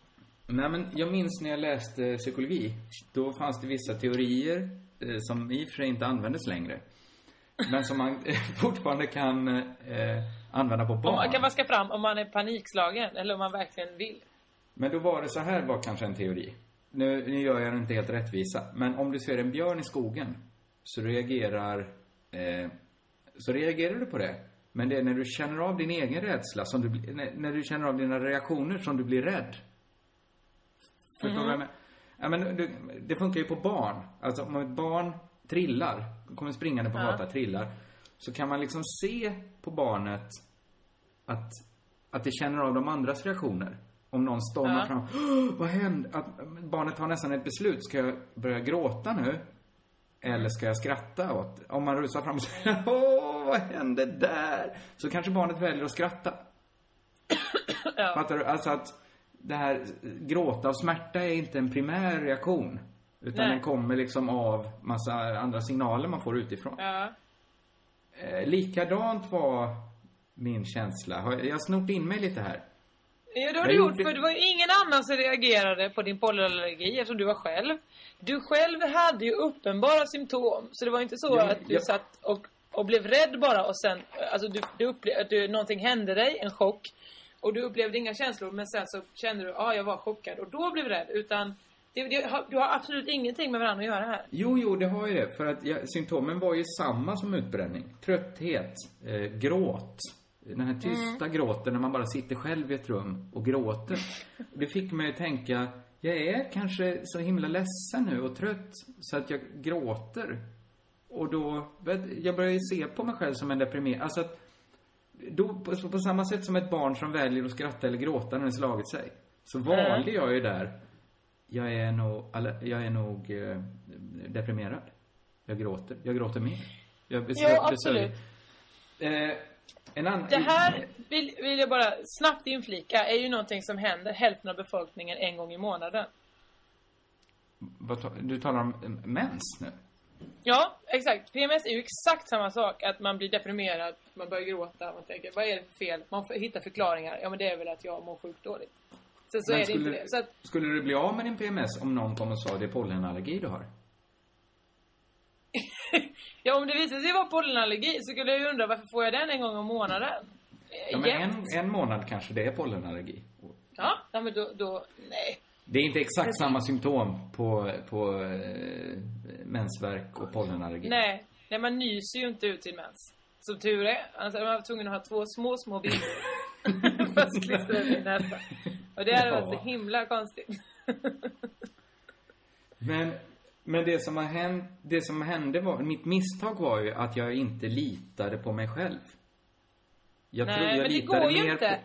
Nej, men jag minns när jag läste psykologi. Då fanns det vissa teorier eh, som i och för sig inte användes längre. Men som man eh, fortfarande kan eh, använda på Om barn. man kan vaska fram om man är panikslagen eller om man verkligen vill. Men då var det så här var kanske en teori. Nu, nu gör jag den inte helt rättvisa. Men om du ser en björn i skogen så reagerar, eh, så reagerar du på det. Men det är när du känner av din egen rädsla, som du, när du känner av dina reaktioner som du blir rädd. Förstår du vad jag menar? Ja, men det, det funkar ju på barn. Alltså om ett barn trillar, kommer springande på Ja. gatan, trillar. Så kan man liksom se på barnet att, att det känner av de andras reaktioner. Om någon stormar Ja. fram. "Åh, Vad hände? Att barnet tar nästan ett beslut. Ska jag börja gråta nu? Eller ska jag skratta åt? Om man rusar fram och säger Åh, vad hände där? Så kanske barnet väljer att skratta. Fattar du? Alltså att det här gråta av smärta är inte en primär reaktion. Utan Nej. den kommer liksom av massa andra signaler man får utifrån. Ja. Eh, likadant var min känsla. Jag har snott in mig lite här. Ja, det har Jag du gjort, för det var ju ingen annan som reagerade på din pollenallergi eftersom du var själv. Du själv hade ju uppenbara symptom, så det var inte så Ja, att du jag- satt och, och blev rädd bara och sen, alltså du, du upplevde att du, någonting hände dig, en chock. Och du upplevde inga känslor, men sen så kände du, ja, ah, jag var chockad och då blev rädd. Utan, det, det, du har absolut ingenting med varandra att göra här. Jo, jo, det har ju det. För att jag, symptomen var ju samma som utbränning. Trötthet, eh, gråt. Den här tysta Mm. gråten när man bara sitter själv i ett rum och gråter. Det fick mig att tänka, jag är kanske så himla ledsen nu och trött så att jag gråter. Och då, jag börjar ju se på mig själv som en deprimerad. Alltså att, då, på, på samma sätt som ett barn som väljer att skratta eller gråta när det slagit sig. Så valde jag ju där, jag är nog, jag är nog eh, deprimerad. Jag gråter. Jag gråter mer. Jag besö- Ja, absolut. Eh, en annan... Det här vill, vill jag bara snabbt inflika, är ju någonting som händer hälften av befolkningen en gång i månaden. Vad du talar om eh, mens nu? Ja, exakt. PMS är ju exakt samma sak. Att man blir deprimerad, man börjar gråta, man tänker vad är det för fel? Man får hitta förklaringar. Ja men det är väl att jag mår sjukt dåligt. Sen så Men är det inte skulle, det. Så att, skulle du bli av med din PMS om någon kom och sa det är pollenallergi du har? ja om det visar sig vara pollenallergi så skulle jag ju undra varför får jag den en gång om månaden? Ja, men Jämt. en, en månad kanske det är pollenallergi. Ja men då, då, nej. Det är inte exakt samma symptom på, på eh, mensvärk och pollenallergi. Nej, nej man nyser ju inte ut sin mens. Som tur är. Annars hade man varit tvungen att ha två små, små bilder. Fastklistrade i näsan. Och det hade varit Ja. så himla konstigt. Men, men det som har hänt, det som hände var, mitt misstag var ju att jag inte litade på mig själv. Jag Nej, tror jag men det litade går ju mer inte.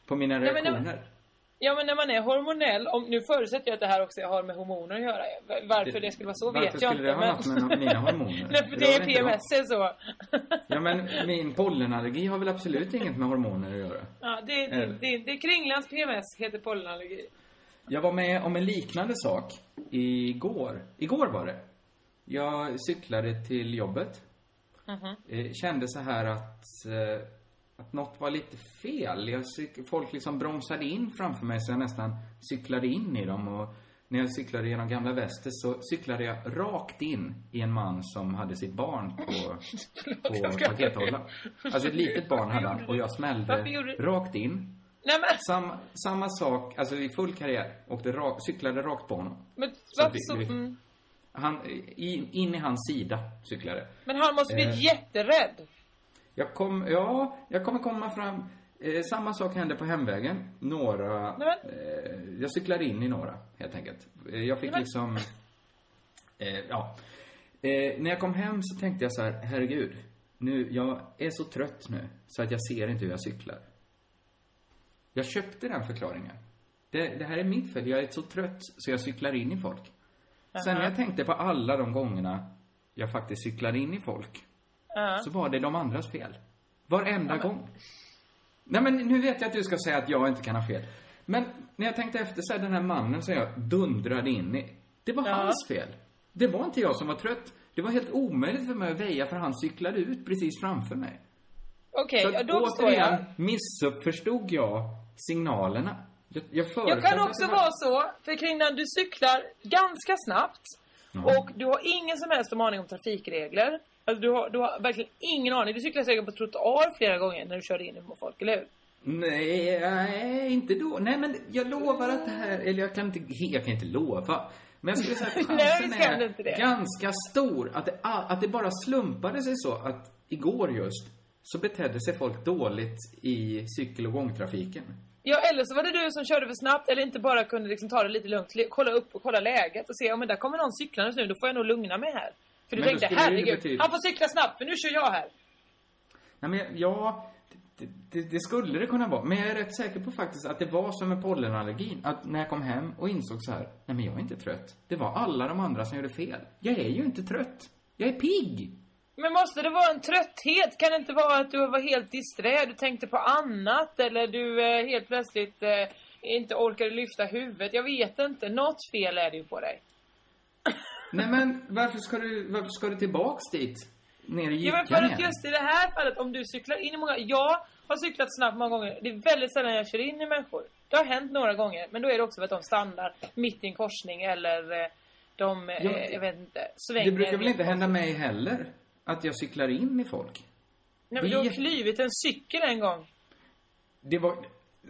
På, på mina Nej, men reaktioner. Ja men när man är hormonell, om, nu förutsätter jag att det här också har med hormoner att göra. Varför det, Det- skulle vara så varför vet jag skulle inte. det ha något med mina hormoner? Nej för Det är PMS, är så. Ja, men min pollenallergi har väl absolut inget med hormoner att göra. Ja, det, det, det, det är Kringlands PMS, heter pollenallergi. Jag var med om en liknande sak igår. Igår var det. Jag cyklade till jobbet. Mhm. Eh, kände så här att, eh, att något var lite fel. Jag folk liksom bromsade in framför mig så jag nästan cyklade in i dem. Och när jag cyklade genom gamla Väster så cyklade jag rakt in i en man som hade sitt barn på, på pakethållaren. Alltså ett litet barn hade han och jag smällde rakt in. Nej men, Samma, samma sak, alltså i full karriär. Åkte rak, cyklade rakt på honom. men varför vi- så? vi- Mm. Han, in, in i hans sida cyklade. Men han måste bli Eh. jätterädd. Jag kom, ja, jag kommer komma fram. Eh, samma sak hände på hemvägen. Några, eh, jag cyklade in i några, helt enkelt. Eh, jag fick Nej, men- liksom, eh, ja. Eh, när jag kom hem så tänkte jag så här, herregud. Nu, jag är så trött nu, så att jag ser inte hur jag cyklar. Jag köpte den förklaringen. Det, det här är mitt fel, jag är så trött så jag cyklar in i folk. Sen när jag tänkte på alla de gångerna jag faktiskt cyklade in i folk, Ja. så var det de andras fel. Varenda gång. Nej men nu vet jag att du ska säga att jag inte kan ha fel. Men när jag tänkte efter så här, den här mannen som jag dundrade in i. Det var Ja. hans fel. Det var inte jag som var trött. Det var helt omöjligt för mig att väja för han cyklade ut precis framför mig. Okej, ja, att då förstår återigen jag. missuppförstod jag signalerna. Jag, jag, Jag kan också vara så, för Kringlan, du cyklar ganska snabbt. Ja. Och du har ingen som helst aning om trafikregler. Alltså, du, har, du har verkligen ingen aning. Du cyklar säkert på trottoar flera gånger när du körde in i folk, eller hur? Nej, nej, inte då. Nej, men jag lovar att det här... Eller jag kan inte, jag kan inte lova. Men jag skulle säga att Nej, chansen du är ganska stor att det, att det bara slumpade sig så att igår just så betedde sig folk dåligt i cykel och gångtrafiken. Ja, eller så var det du som körde för snabbt eller inte bara kunde liksom ta det lite lugnt, kolla upp och kolla läget och se, ja men där kommer någon cyklandes nu, då får jag nog lugna mig här. För du Men tänkte, herregud, betyda- han får cykla snabbt för nu kör jag här. Nej, men ja, det, det, det skulle det kunna vara. Men jag är rätt säker på faktiskt att det var som med pollenallergin. Att när jag kom hem och insåg så här, nej men jag är inte trött. Det var alla de andra som gjorde fel. Jag är ju inte trött. Jag är pigg. Men måste det vara en trötthet? Kan det inte vara att du var helt disträ, du tänkte på annat eller du eh, helt plötsligt eh, inte orkade lyfta huvudet? Jag vet inte, något fel är det ju på dig. Nej men varför ska du, varför ska du tillbaks dit? Ner i Ja men för att just i det här fallet, om du cyklar in i många... Jag har cyklat snabbt många gånger. Det är väldigt sällan jag kör in i människor. Det har hänt några gånger, men då är det också för att de stannar mitt i en korsning eller eh, de, eh, Ja, jag vet inte, svänger. Det brukar väl inte hända mig heller? Att jag cyklar in i folk? Nej, men du har är- klivit en cykel en gång. Det var...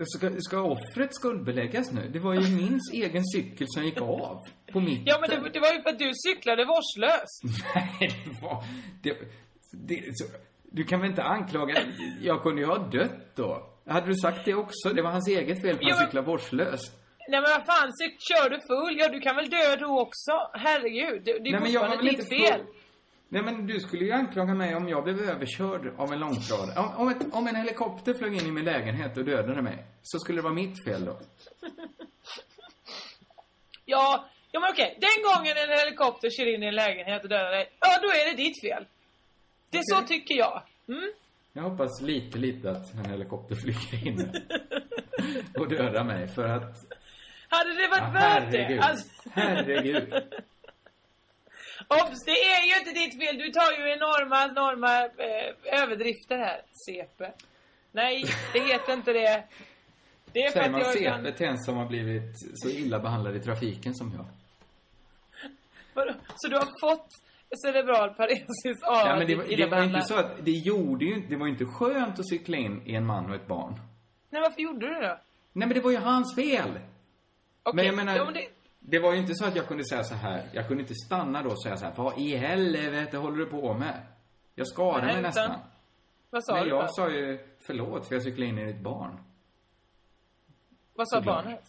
Ska, ska offret skuldbeläggas nu? Det var ju min egen cykel som gick av. På mitten. Ja men det, det var ju för att du cyklade vårdslöst. Nej, det var... Det, det, så, du kan väl inte anklaga... Jag kunde ju ha dött då. Hade du sagt det också? Det var hans eget fel för han cyklade vårdslöst. Nej men vad fan, cyk, kör du full? Ja du kan väl dö då också? Herregud, det, det är Nej, fortfarande ditt fel. Nej, men du skulle ju anklaga mig om jag blev överkörd av en långtradare. Om, om, ett, om en helikopter flög in i min lägenhet och dödade mig, så skulle det vara mitt fel då. Ja, ja men okej. Den gången en helikopter kör in i en lägenhet och dödar dig, ja då är det ditt fel. Det är så tycker jag. Mm? Jag hoppas lite, lite att en helikopter flyger in och dödar mig, för att... Hade det varit Ja, värt det? herregud. Alltså, Herregud. obs, det är ju inte ditt fel. Du tar ju enorma, enorma eh, överdrifter här. CP. Nej, det heter inte det. Det är för Säger att man jag CP kan... till en som har blivit så illa behandlad i trafiken som jag? Så du har fått cerebral paresis av Ja, men det, var- det var inte så att, det gjorde ju inte, det var inte skönt att cykla in i en man och ett barn. Nej, varför gjorde du det då? Nej, men det var ju hans fel. Okej, Men jag menar, ja, men det- det... var ju inte så att jag kunde säga så här. Jag kunde inte stanna då och säga så här. Vad i helvete håller du på med? Jag skadade Nej, mig utan- nästan. Vad sa Men du då? jag sa ju förlåt för jag cyklade in i ditt barn. Vad sa såklart. barnet?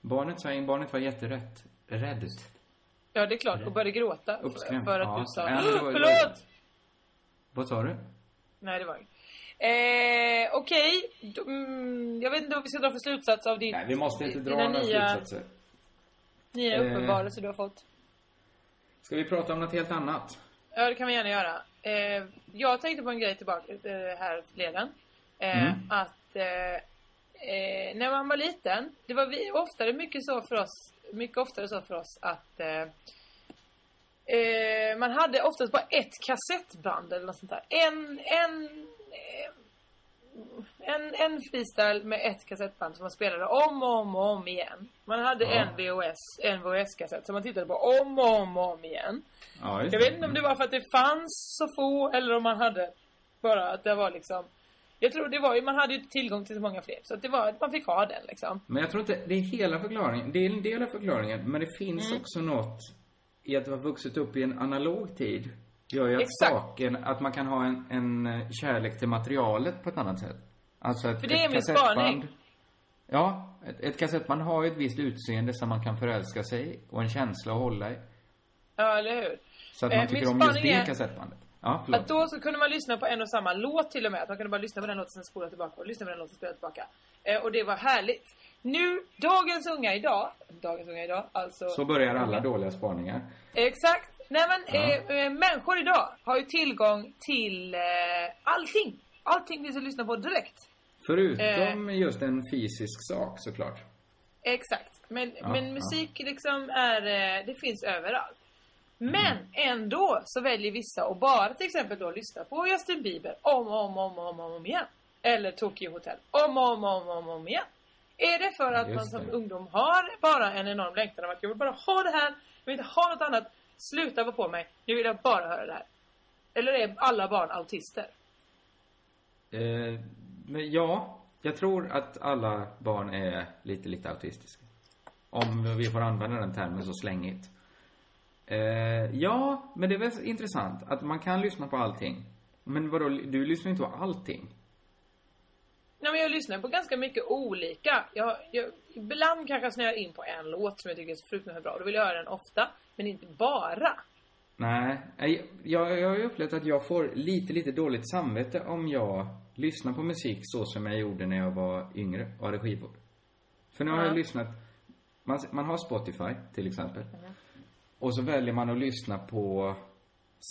Barnet sa in, barnet var jätterätt. Räddigt. Ja, det är klart. Och började gråta. För, Uppskrämd. för att Ja. du sa Ja, det var- förlåt! Vad sa du? Nej, det var inget. Eh, Okej. Då- Mm, jag vet inte vad vi ska dra för slutsats av din, Nej, vi måste inte dra några nya, slutsatser. nya Eh. uppenbarelser du har fått. Ska vi prata om något helt annat? Ja, det kan vi gärna göra. Eh, jag tänkte på en grej tillbaka eh, här förleden. Eh, Mm. Att eh, eh, när man var liten, det var vi, oftare mycket så för oss, mycket oftare så för oss att eh, eh, man hade oftast bara ett kassettband eller något sånt där. En, en, eh, en, en freestyle med ett kassettband som man spelade om och om och om igen. Man hade Ja. en VHS, en VHS-kassett som man tittade på om och om och om igen. Ja, Jag vet inte om det var för att det fanns så få eller om man hade bara att det var liksom jag tror det var ju, man hade ju tillgång till så många fler. Så att det var man fick ha den liksom. Men jag tror inte det är hela förklaringen. Det är en del av förklaringen, men det finns Mm. också något i att ha vuxit upp i en analog tid. Gör ju att Exakt. saken, att man kan ha en, en eh, kärlek till materialet på ett annat sätt. Alltså ett, För det är ett min spaning. Ja, ett, ett kassettband har ju ett visst utseende som man kan förälska sig i och en känsla att hålla i. Ja, eller hur? Så att Eh, man tycker min om just det är- kassettbandet. Ja, förlåt. Att då så kunde man lyssna på en och samma låt till och med. Att man kunde bara lyssna på den låten, sen spola tillbaka och lyssna på den låten, spela tillbaka. Eh, och det var härligt. Nu, dagens unga idag, dagens unga idag, alltså... Så börjar alla dåliga spaningar. Exakt. Nej men, Ja. eh, eh, människor idag har ju tillgång till eh, allting. Allting finns att lyssna på direkt. Förutom Eh. just en fysisk sak såklart. Exakt. Men, Ja, men musik liksom är, eh, det finns överallt. Men ändå så väljer vissa att bara till exempel då lyssna på Justin Bieber om och om om, om, om, om igen. Eller Tokyo Hotel om och om, om, om, om igen. Är det för att man Just som det. ungdom har bara en enorm längtan av att jag vill bara ha det här, jag vill inte ha något annat, sluta vara på mig, nu vill jag bara höra det här. Eller är alla barn autister? Eh, men ja, jag tror att alla barn är lite, lite autistiska. Om vi får använda den termen så slängigt. Eh, ja, men det är väl intressant att man kan lyssna på allting. Men vadå, du lyssnar inte på allting? Nej men jag lyssnar på ganska mycket olika. Jag, jag, ibland kanske jag snöar in på en låt som jag tycker är så fruktansvärt bra. Då vill jag höra den ofta, men inte bara. Nej, jag, jag, har ju upplevt att jag får lite, lite dåligt samvete om jag lyssnar på musik så som jag gjorde när jag var yngre och hade skivor. För nu har Ja. jag lyssnat, man, man har Spotify till exempel. Och så väljer man att lyssna på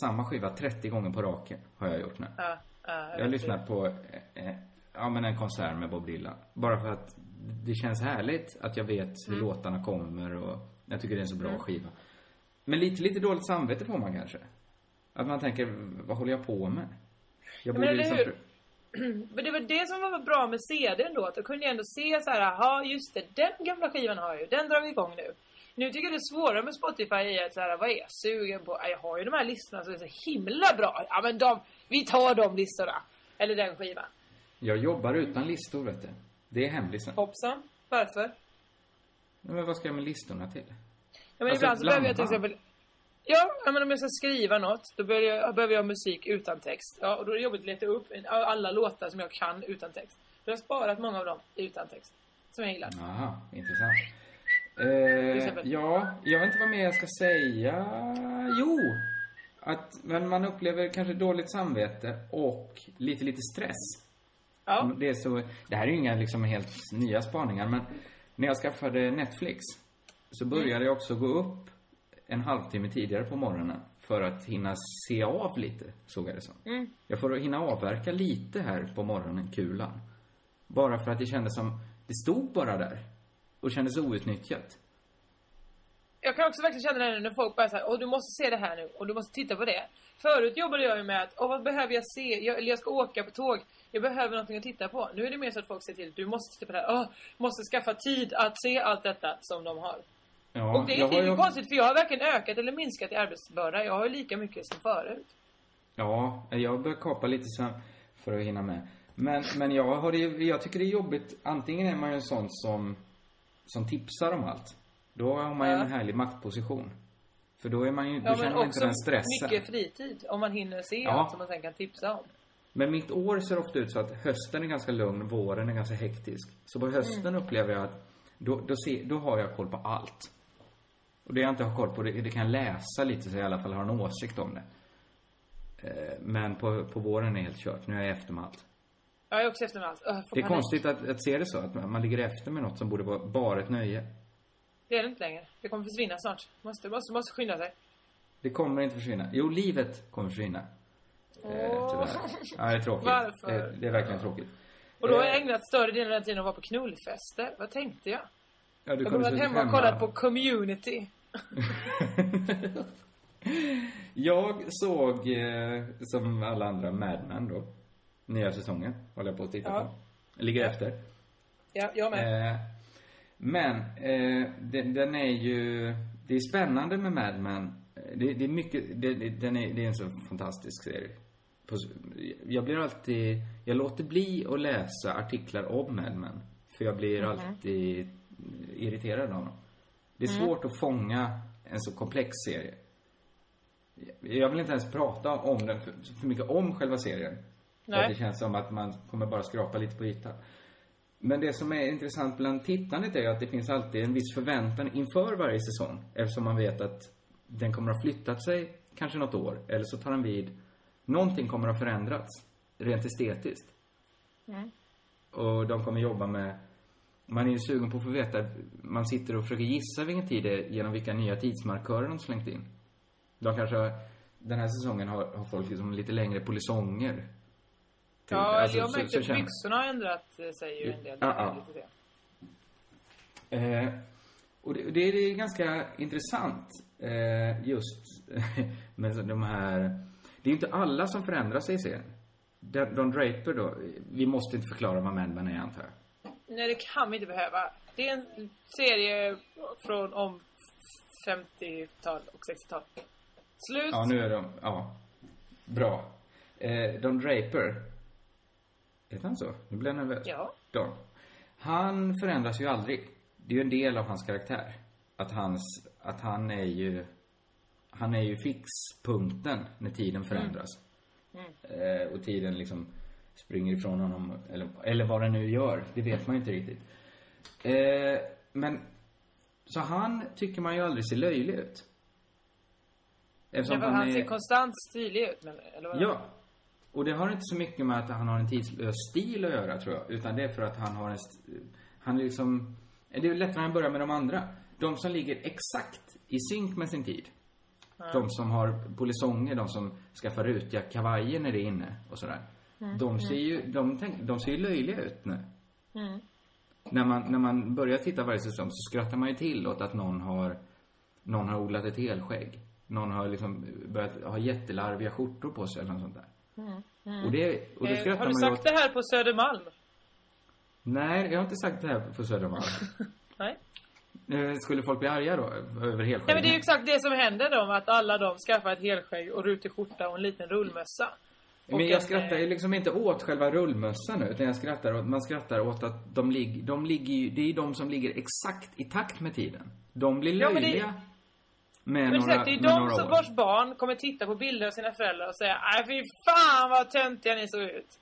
samma skiva 30 gånger på raken, har jag gjort nu. Ja, ja, Jag har lyssnat på, eh, eh, ja men en konsert med Bob Dylan. Bara för att det känns härligt att jag vet hur Mm. låtarna kommer och jag tycker det är en så bra Mm. skiva. Men lite, lite dåligt samvete får man kanske. Att man tänker, vad håller jag på med? Jag men eller liksom... hur? Men det var det som var bra med CDn då, att då kunde jag ändå se så här, jaha just det, den gamla skivan har jag ju, den drar vi igång nu. Nu tycker jag det är svårare med Spotify i att så här, vad är jag sugen på? Ja, Jag har ju de här listorna som är så himla bra. Ja men de, vi tar de listorna. Eller den skivan. Jag jobbar utan listor, vet du. Det är hemlisen. Hoppsan. Varför? Men vad ska jag med listorna till? Ja, men Alltså, ibland så behöver jag till exempel... Ja, men om jag ska skriva något, då behöver jag, behöver jag musik utan text. Ja, och då är det jobbigt att leta upp alla låtar som jag kan utan text. Då har jag sparat många av dem utan text. Som jag gillar. Aha, intressant. Eh, ja, jag vet inte vad mer jag ska säga. Jo! Att men man upplever kanske dåligt samvete och lite, lite stress. Ja. Det, är så, det här är ju inga liksom helt nya spaningar, men när jag skaffade Netflix så började jag också gå upp en halvtimme tidigare på morgonen för att hinna se av lite, såg jag det som. Mm. Jag får hinna avverka lite här på morgonen, kulan. Bara för att det kändes som, det stod bara där. Och kändes outnyttjat. Jag kan också verkligen känna det nu när folk bara säger åh du måste se det här nu och du måste titta på det. Förut jobbade jag ju med att, åh vad behöver jag se? Jag, eller jag ska åka på tåg. Jag behöver någonting att titta på. Nu är det mer så att folk säger till, du måste titta på det här. Åh, måste skaffa tid att se allt detta som de har. Ja, och det, är ju- konstigt för jag har varken ökat eller minskat i arbetsbörda. Jag har ju lika mycket som förut. Ja, jag börjar kapa lite sen för att hinna med. Men, men jag, har det, jag tycker det är jobbigt. Antingen är man ju en sån som, som tipsar om allt. Då har man ju Ja. en härlig maktposition. För då är man ju, då Ja, känner man inte den stressen. mycket fritid. Om man hinner se Ja. allt som man sen kan tipsa om. Men mitt år ser ofta ut så att hösten är ganska lugn, våren är ganska hektisk. Så på hösten Mm. upplever jag att då, då, se, då har jag koll på allt. Och det jag inte har koll på, det, det kan jag läsa lite så jag i alla fall har en åsikt om det. Eh, Men på, på våren är det helt kört. Nu är jag efter med allt. Jag är också efter med allt. Öh, Det är konstigt att, att se det så, att man man ligger efter med något som borde vara bara ett nöje. Det är det inte längre. Det kommer försvinna snart. Måste, måste, måste skynda sig. Det kommer inte försvinna. Jo, livet kommer försvinna. Eh, tyvärr. Ja, det är tråkigt. Varför? Det, det är verkligen tråkigt. Och då har Eh, jag ägnat större delen av den tiden att vara på knullfester. Vad tänkte jag? Ja, du jag varit suttit hemma och kollat på community. Jag såg, eh, som alla andra, Mad Men då. Nya säsongen håller jag på att titta Ja. på. Jag ligger efter. Ja, jag med. Eh, men, eh, den, den är ju... Det är spännande med Mad Men. Det, det är mycket... Det, det, den är, det är en så fantastisk serie. Jag blir alltid... Jag låter bli att läsa artiklar om Mad Men. För jag blir Mhm. alltid irriterad av dem. Det är Mm. svårt att fånga en så komplex serie. Jag vill inte ens prata om den för, för mycket om själva serien. Nej. det känns som att man kommer bara skrapa lite på ytan. Men det som är intressant bland tittandet är att det finns alltid en viss förväntan inför varje säsong. Eftersom man vet att den kommer att ha flyttat sig kanske något år. Eller så tar den vid. Någonting kommer att ha förändrats. Rent estetiskt. Mm. Och de kommer jobba med... Man är ju sugen på att få veta. Man sitter och försöker gissa vilken tid det är genom vilka nya tidsmarkörer de slängt in. De kanske har, Den här säsongen har, har folk liksom lite längre polisonger. Typ. Ja, Alltså, jag märkte så att känner- byxorna har ändrat eh, sig ju en del. Ja, ja. Eh, och det, det, är ganska intressant eh, just med de här... Det är inte alla som förändrar sig i serien. Don Draper då, vi måste inte förklara vad Mad Men är antar jag. Nej, det kan vi inte behöva. Det är en serie från om 50-tal och 60-tal. Slut. Ja, nu är de, ja. Bra. Eh, Don Draper. Heter han så? Nu blir jag nervös. Ja. Don. Han förändras ju aldrig. Det är ju en del av hans karaktär. Att hans, att han är ju, han är ju fixpunkten när tiden förändras. Mm. Eh, och tiden liksom springer ifrån honom, eller, eller vad den nu gör. Det vet man ju inte riktigt. Eh, men, så han tycker man ju aldrig ser löjlig ut. Eftersom Ja, för han är- ser konstant stilig ut. Men, eller vad? Ja. Och det har inte så mycket med att han har en tidslös stil att göra, tror jag. Utan det är för att han har en... Han är liksom... Det är lättare att börja med de andra. De som ligger exakt i synk med sin tid. Ja. De som har polisonger, de som skaffar rutiga kavajer när det är inne och sådär. Mm, De ser mm. ju, de, tänk, de ser ju löjliga ut nu. Mm. När man, när man börjar titta varje säsong så skrattar man ju till åt att någon har, någon har odlat ett helskägg. Någon har liksom börjat ha jättelarviga skjortor på sig eller något sånt där. Mm. Mm. Och det, och det Eh, skrattar har du sagt åt. det här på Södermalm? Nej, jag har inte sagt det här på Södermalm. Nej. Eh, Skulle folk bli arga då? Över Nej helskägg? men det är ju exakt det som händer då, att alla de skaffar ett helskägg och rutig skjorta och en liten rullmössa. Men jag en, skrattar eh, ju liksom inte åt själva rullmössan nu, utan jag skrattar åt, man skrattar åt att de ligger, de ligger ju, det är ju de som ligger exakt i takt med tiden. De blir Ja, men det- löjliga. Med några, exakt, det är de som, år. vars barn kommer titta på bilder av sina föräldrar och säga Nej fy fan vad töntiga ni såg ut.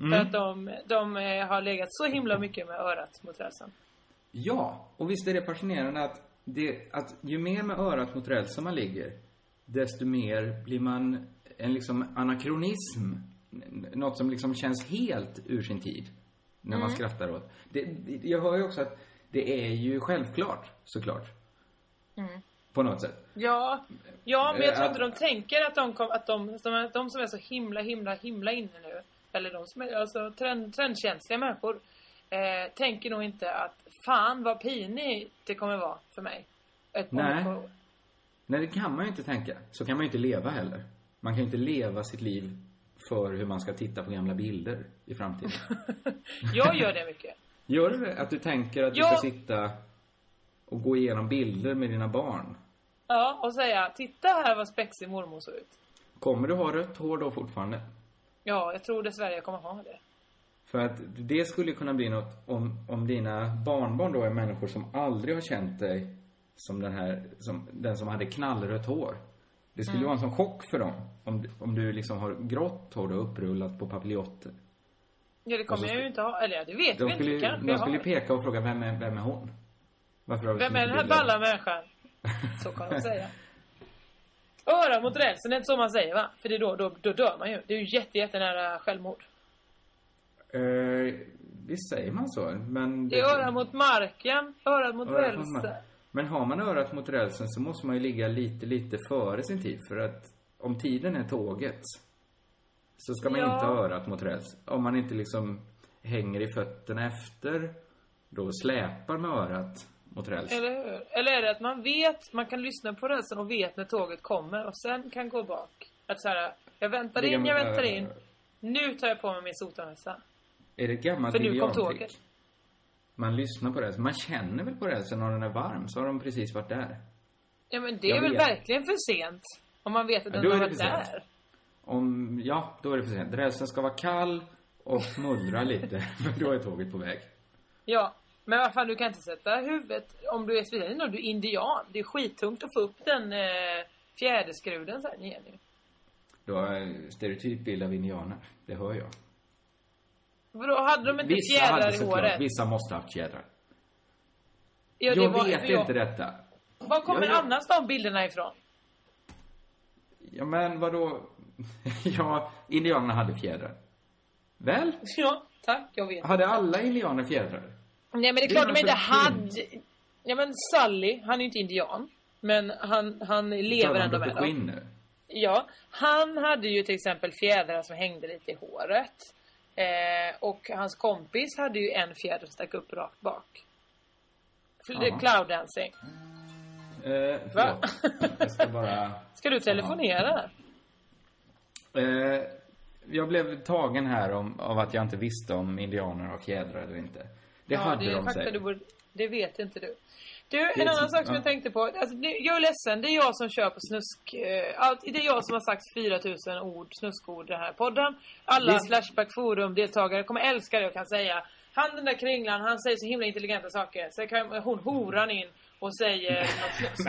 Mm. För att de, de eh, har legat så himla mycket med örat mot rälsen. Ja, och visst är det fascinerande att, det, att ju mer med örat mot rälsen man ligger, desto mer blir man en liksom anakronism. Något som liksom känns helt ur sin tid. När man Mm. skrattar åt. Det, det- jag hör ju också att det är ju självklart, såklart. Mm. På något sätt. Ja, ja men jag Eh, tror att- inte de tänker att de, kom, att de, de, de som är så himla, himla, himla inne nu, eller de som är alltså trend, trendkänsliga människor, eh, tänker nog inte att fan vad pinigt det kommer vara för mig. Ett Nej. år. Nej, det kan man ju inte tänka. Så kan man ju inte leva heller. Man kan ju inte leva sitt liv för hur man ska titta på gamla bilder i framtiden. Jag gör det mycket. Gör du det? Att du tänker att du Ja. ska sitta och gå igenom bilder med dina barn? Ja, och säga titta här vad spexig mormor såg ut. Kommer du ha rött hår då fortfarande? Ja, jag tror dessvärre jag kommer ha det. För att det skulle kunna bli något om, om dina barnbarn då är människor som aldrig har känt dig som den här, som den som hade knallrött hår. Det skulle Mm. vara en sån chock för dem. Om, om du liksom har grått hår och upprullat på papiljotter. Ja, det kommer så jag ju inte ha. Eller ja, det vet De vi skulle, inte. Kanske de skulle har. peka och fråga, vem är, vem är hon? Varför har vi Vem är den här balla människan? Så kan de säga. Öra mot rälsen, det är inte så man säger va? För det är då, då, då dör man ju. Det är ju jätte, jättenära självmord. Eh, visst säger man så, men... Det är öra mot marken, örat mot Örat mot rälsen. mar- Men har man örat mot rälsen så måste man ju ligga lite, lite före sin tid. För att om tiden är tåget så ska man Ja. inte ha örat mot räls. Om man inte liksom hänger i fötterna efter, då släpar med örat mot räls. Eller hur? Eller är det att man vet, man kan lyssna på rälsen och vet när tåget kommer och sen kan gå bak. Att så här, jag väntar Det in, jag väntar äh, in. Nu tar jag på mig min sotarmössa. Är det ett gammalt För nu kom tåget. Man lyssnar på rälsen. Man känner väl på rälsen när den är varm, så har de precis varit där. Ja men det Jag är väl vet. verkligen för sent. Om man vet att Ja, den då har varit där. Om, ja, då är det för sent. Rälsen ska vara kall och mullra lite, för då är tåget på väg. Ja, men vad fan du kan inte sätta huvudet, om du är speciellt om du är indian. Det är skittungt att få upp den eh, fjäderskruden sen igen ju. Du har en stereotyp bild av indianer, det hör jag. Vadå, hade de inte Vissa hade fjädrar i såklart, håret? vissa måste ha haft fjädrar. Ja, jag var- vet jag- inte detta. Var kommer jag- annars de bilderna ifrån? Ja, men vadå? ja, indianerna hade fjädrar. Väl? Ja, tack, jag vet. Hade alla indianer fjädrar? Nej men det är klart de inte sorts hade... Ja men Sally, han är ju inte indian. Men han, han lever ändå med dem. Ja, han hade ju till exempel fjädrar som hängde lite i håret. Eh, och hans kompis hade ju en fjäder som stack upp rakt bak. För det är Jaha. cloud dancing. Eh, förlåt. jag ska bara... Ska du telefonera? Eh, jag blev tagen här om, av att jag inte visste om indianer har fjädrar eller inte. Det ja, hade det är de säkert. du borde, Det vet inte du. Du, Det en annan sak som ja. jag tänkte på. Alltså, det, jag är ledsen, det är jag som kör på snusk. Eh, det är jag som har sagt 4000 ord, snuskord i den här podden. Alla Visst. Flashback Forum-deltagare kommer älska det och kan säga Han den där kringlan, han säger så himla intelligenta saker. Så kan hon horan in och säger något snusk.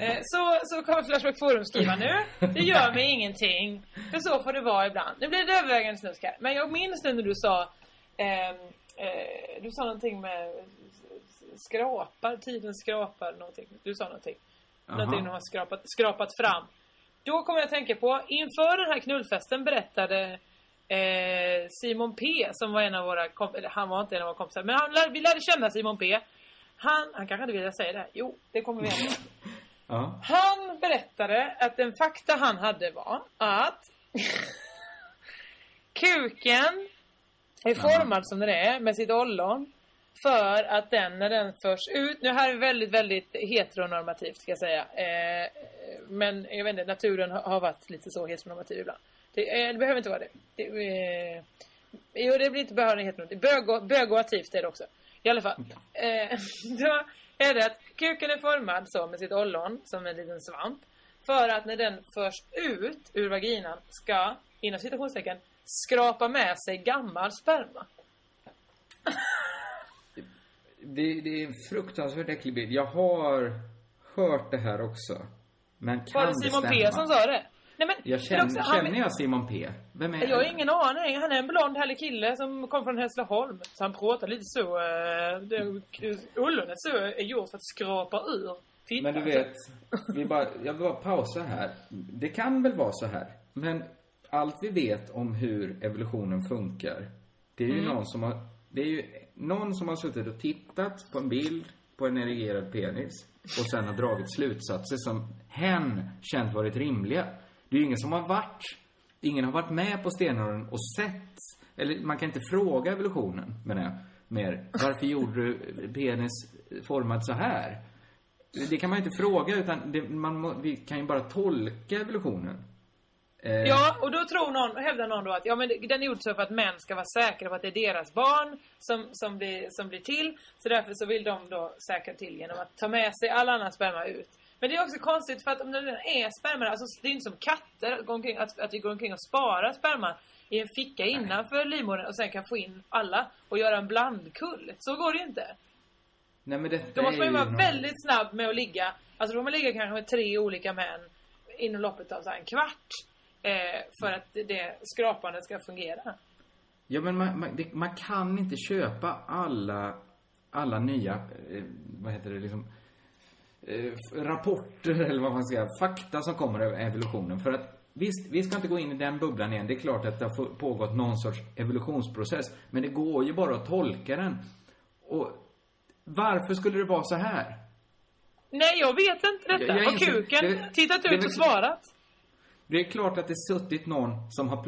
Eh, Så, så kommer Flashback Forum skriva nu. Det gör mig ingenting. För så får det vara ibland. Nu blir det övervägande snusk här. Men jag minns nu när du sa ehm, eh, Du sa någonting med skrapar, tiden skrapar någonting. Du sa någonting. Aha. Någonting de har skrapat, skrapat fram. Då kommer jag att tänka på, inför den här knullfesten berättade eh, Simon P som var en av våra kompisar, eller han var inte en av våra kompisar, men han, vi lärde känna Simon P. Han, han kanske inte vill säga det. Jo, det kommer vi ändå. Ja. Han berättade att den fakta han hade var att kuken är formad som den är med sitt ollon för att den när den förs ut, nu här är väldigt väldigt heteronormativt ska jag säga. Eh, men jag vet inte, naturen har, varit lite så heteronormativ ibland. Det, eh, det behöver inte vara det. det eh, jo, det blir inte behörig heteronormativt. Bögo, bögoativt är det också. I alla fall. Eh, då är det att kuken är formad så med sitt ollon som en liten svamp. För att när den förs ut ur vaginan ska, inom citationstecken, skrapa med sig gammal sperma. Det, det är en fruktansvärt äcklig bild. Jag har hört det här också. Men kan Var det Simon stämma? P som sa det? Nej men, Jag känner, också, han- känner jag Simon P? Vem är Jag har ingen aning. Han är en blond härlig kille som kom från Hässleholm. Så han pratar lite så... Uh, det- Ollonet så är gjort för att skrapa ur fittan. Men du vet, vi bara, jag vill bara pausa här. Det kan väl vara så här. Men allt vi vet om hur evolutionen funkar, det är ju Mm. någon som har, det är ju någon som har suttit och tittat på en bild på en erigerad penis och sen har dragit slutsatser som hen känt varit rimliga. Det är ju ingen som har varit, ingen har varit med på stenåldern och sett, eller man kan inte fråga evolutionen, menar jag, mer. Varför gjorde du penis formad så här? Det kan man ju inte fråga, utan det, man, vi kan ju bara tolka evolutionen. Eh, Ja, och då tror någon, hävdar någon då att ja, men den är gjord så för att män ska vara säkra på att det är deras barn som, som, blir, som blir till. Så därför så vill de då säkra till genom att ta med sig all annan sperma ut. Men det är också konstigt för att om det redan är sperma, alltså det är inte som katter att, omkring, att, att vi går omkring och sparar sperma i en ficka innanför livmodern och sen kan få in alla och göra en blandkull. Så går det ju inte. Nej, men detta Då måste man ju vara någon- väldigt snabb med att ligga. Alltså då får man ligga kanske med tre olika män inom loppet av så här en kvart. Eh, för att det skrapandet ska fungera. Ja, men man, man, det, man kan inte köpa alla, alla nya, eh, vad heter det, liksom, eh, rapporter eller vad man ska säga, fakta som kommer över evolutionen. För att visst, vi ska inte gå in i den bubblan igen. Det är klart att det har pågått någon sorts evolutionsprocess. Men det går ju bara att tolka den. Och varför skulle det vara så här? Nej, jag vet inte detta. Jag- jag Har kuken det- tittat det ut väl- och svarat? Det är klart att det suttit någon som har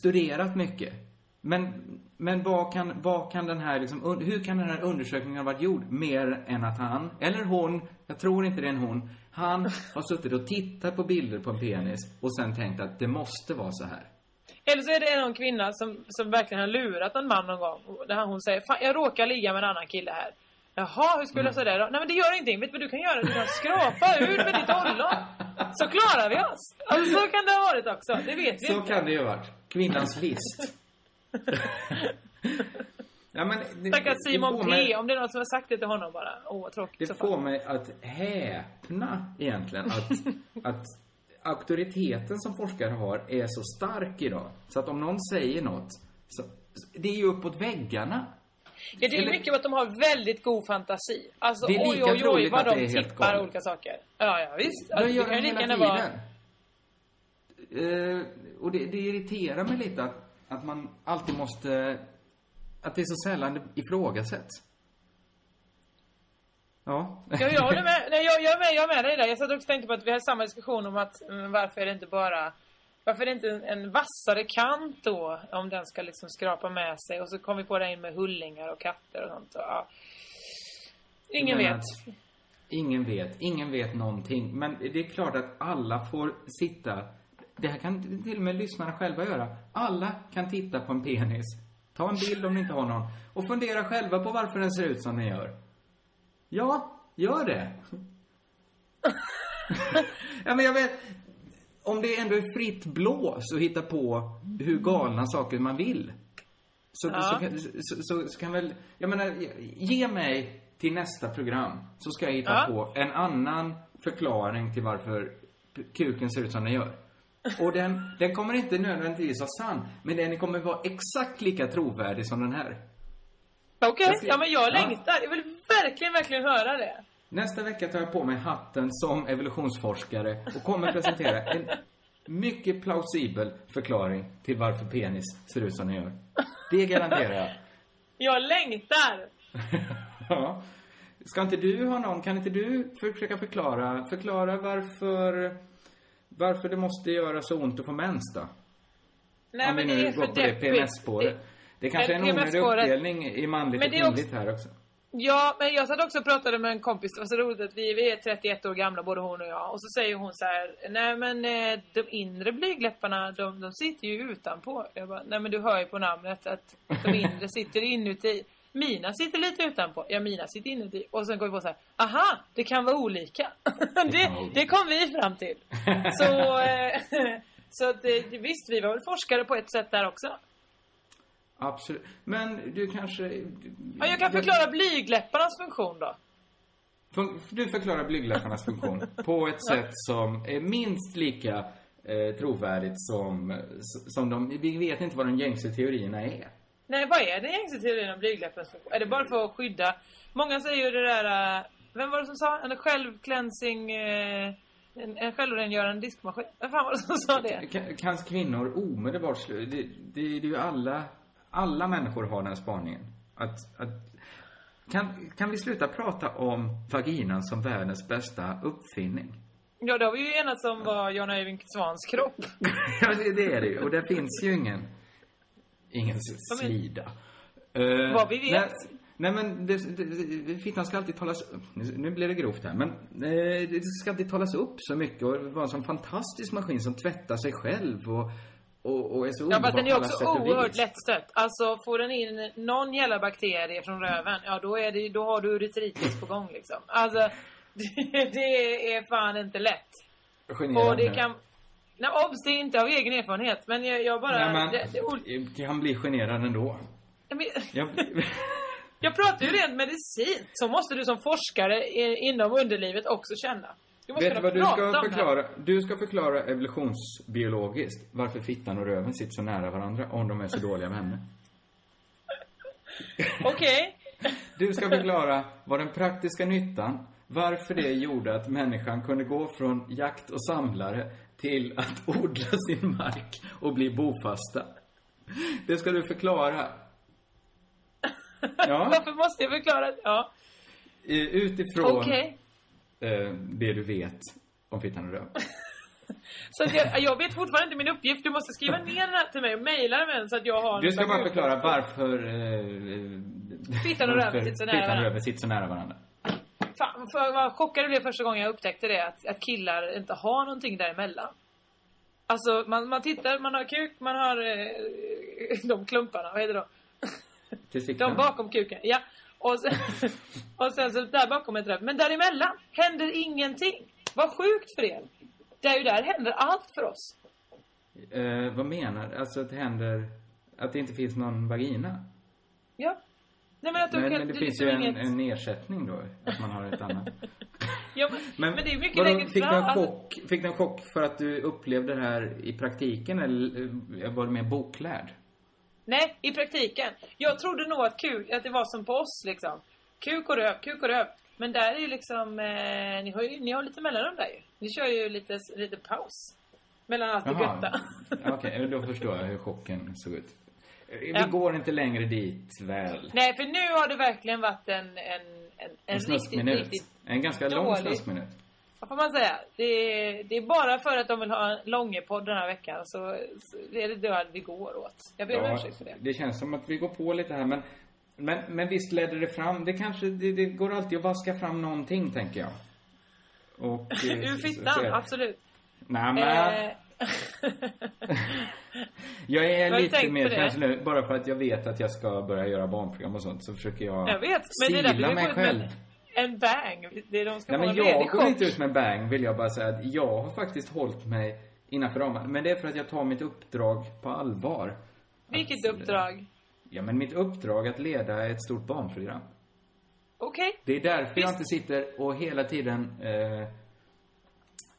studerat mycket. Men, men vad kan, vad kan den här liksom, hur kan den här undersökningen ha varit gjord? Mer än att han, eller hon, jag tror inte det är en hon, han har suttit och tittat på bilder på en penis och sen tänkt att det måste vara så här. Eller så är det någon kvinna som, som verkligen har lurat en man någon gång. Där hon säger, fan jag råkar ligga med en annan kille här. Jaha, hur skulle jag säga det då? Nej men det gör ingenting. Vet du vad du kan göra? Du kan skrapa ur med ditt ollon. Så klarar vi oss. Alltså så kan det ha varit också. Det vet vi Så inte. kan det ju ha varit. Kvinnans list. ja, men det, Stackars Simon P. mig- Om det är någon som har sagt det till honom bara. Åh, vad tråkigt. Det så får mig att häpna egentligen att, att auktoriteten som forskare har är så stark idag. Så att om någon säger något, så, det är ju uppåt väggarna. Ja, det är Eller- mycket att de har väldigt god fantasi. Alltså, Det är oj, lika oj, oj, troligt vad de tippar olika saker. Ja, ja, visst. Alltså, det gör kan ju lika gärna vara... Eh, och det, det irriterar mig lite att, att man alltid måste... Att det är så sällan det ifrågasätts. Ja. Ja, jag håller med. Nej, jag, jag, är med, jag är med dig där. Jag satt också och tänkte på att vi har samma diskussion om att mm, varför är det inte bara... Varför är det inte en, en vassare kant då? Om den ska liksom skrapa med sig. Och så kom vi på det in med hullingar och katter och sånt. Och, ja. Ingen Men vet. Ingen vet. Ingen vet någonting. Men det är klart att alla får sitta... Det här kan till och med lyssnarna själva göra. Alla kan titta på en penis Ta en bild om ni inte har någon. Och fundera själva på varför den ser ut som den gör. Ja, gör det. ja, men jag vet. Om det ändå är fritt blås att hitta på hur galna saker man vill. Så, Ja. så, kan- så, så, så kan väl, jag menar, ge mig till nästa program så ska jag hitta Ja. på en annan förklaring till varför kuken ser ut som den gör. Och den, den kommer inte nödvändigtvis vara sann, men den kommer vara exakt lika trovärdig som den här. Okej, ska- ja men jag Ja. längtar. Jag vill verkligen, verkligen höra det. Nästa vecka tar jag på mig hatten som evolutionsforskare och kommer presentera en mycket plausibel förklaring till varför penis ser ut som den gör. Det garanterar jag. Jag längtar. Ja. Ska inte du ha någon, kan inte du försöka förklara, förklara varför, varför det måste göra så ont att få mens då? Nej Om vi men det nu är går för på det deppigt. PMS-spåret. Det kanske är en onödig uppdelning i manligt Men och det också- kvinnligt här också. Ja, men jag satt också och pratade med en kompis. Det var så roligt att vi, vi är 31 år gamla, både hon och jag. Och så säger hon så här, nej men eh, de inre blygdläpparna, de, de sitter ju utanpå. Jag bara, nej men du hör ju på namnet att de inre sitter inuti. Mina sitter lite utanpå. Ja, mina sitter inuti. Och sen går vi på så här, aha, det kan vara olika. det, det kom vi fram till. Så, eh, så att, eh, visst, vi var väl forskare på ett sätt där också. Absolut. Men du kanske... Ja, jag kan förklara blygdläpparnas funktion då. Fun- Du förklarar blygdläpparnas funktion på ett sätt som är minst lika eh, trovärdigt som, som de... Vi vet inte vad de gängse teorierna är. Nej, vad är den gängse teorin om blygdläppens funktion? Är det bara för att skydda? Många säger ju det där... äh, Vem var det som sa? En självcleansing... eh, En, en självrengörande diskmaskin. Vem fan var det som sa det? Kan, kan kvinnor omedelbart slu... Det, det, det är ju alla... Alla människor har den spaningen. Att... att kan, kan vi sluta prata om vaginan som världens bästa uppfinning? Ja, det har vi ju enats om var Jan Öjvind Svans kropp. Ja, det, det är det ju. Och det finns ju ingen... Ingen slida. Uh, Vad vi vet. Nej, nej men det, det, det, fittan ska alltid talas upp. Nu, blir det grovt här. Men eh, det ska alltid talas upp så mycket och vara en sån fantastisk maskin som tvättar sig själv och, och, och är så Ja, fast den är också oerhört lättstött. Alltså, får den in någon jävla bakterie från röven, ja då är det då har du uretritis på gång liksom. Alltså, det, det är fan inte lätt. Generande. Och det kan... Nej, obs, det är inte av egen erfarenhet, men jag, jag bara... Nej, men det, det, kan bli generad ändå. jag, men, Jag, jag pratar ju rent medicin. Så måste du som forskare inom underlivet också känna. Du måste vet du vad du ska förklara? Du ska förklara evolutionsbiologiskt varför fittan och röven sitter så nära varandra om de är så dåliga vänner. Okej. Du ska förklara vad den praktiska nyttan, varför det gjorde att människan kunde gå från jakt och samlare till att odla sin mark och bli bofasta. Det ska du förklara. Ja, Varför måste jag förklara? Ja. utifrån Okej. Eh, det du vet om fittan och röven. Så jag, jag vet fortfarande inte min uppgift. Du måste skriva ner den här till mig och mejla den så att jag har Du ska slags bara förklara varför... Eh, Fittan och röven sitter så nära Fittan och varandra. röven sitter så nära varandra. Fan, för vad chockad jag blev första gången jag upptäckte det. Att, att killar inte har någonting däremellan. Alltså, man, man tittar, man har kuk, man har eh, de klumparna, vad heter de? De bakom kuken, ja. Och sen, och sen så där bakom ett röv. Men däremellan händer ingenting. Vad sjukt för er. Där ju där händer allt för oss. Eh, vad menar du? Alltså att det händer... Att det inte finns någon vagina? Ja. Nej men att Men, kan, men det, finns liksom ju en, inget... en ersättning då, att man har ett annat. Ja, men, Men, men det är mycket vadå, längre fick fram. Du en chock, fick du en chock för att du upplevde det här i praktiken eller eh, var du mer boklärd? Nej, i praktiken. Jag trodde nog att kuk, att det var som på oss liksom. Kuk och röv, kuk och röv. Men där är ju liksom, eh, ni har ju ni har lite mellanrum där ju. Ni kör ju lite, lite paus. Mellan allt det götta. Okej, då förstår jag hur chocken såg ut. Vi Ja. går inte längre dit väl? Nej, för nu har det verkligen varit en, en, en, en, En riktigt, riktigt En ganska lång dålig- snuskminut. Vad får man säga? Det är, det är bara för att de vill ha en långepodd den här veckan så, så är det då vi går åt. Jag ber om Ja, ursäkt för det. det känns som att vi går på lite här men men, men visst ledde det fram, det kanske, det, det går alltid att vaska fram någonting tänker jag. Och, eh, Ur så- fittan, absolut. Nej men, Eh, Jag Jag är har lite mer det. kanske nu, bara för att jag vet att jag ska börja göra barnprogram och sånt, så försöker jag, Jag vet, men det sila vi mig går ut själv. med en bang. Det är de ska Nej men en jag går inte ut med bang, vill jag bara säga. Att jag har faktiskt hållit mig innanför ramarna. Men det är för att jag tar mitt uppdrag på allvar. Vilket uppdrag? Ja, men mitt uppdrag att leda ett stort barnprogram. Okej. Det är därför jag inte sitter och hela tiden eh,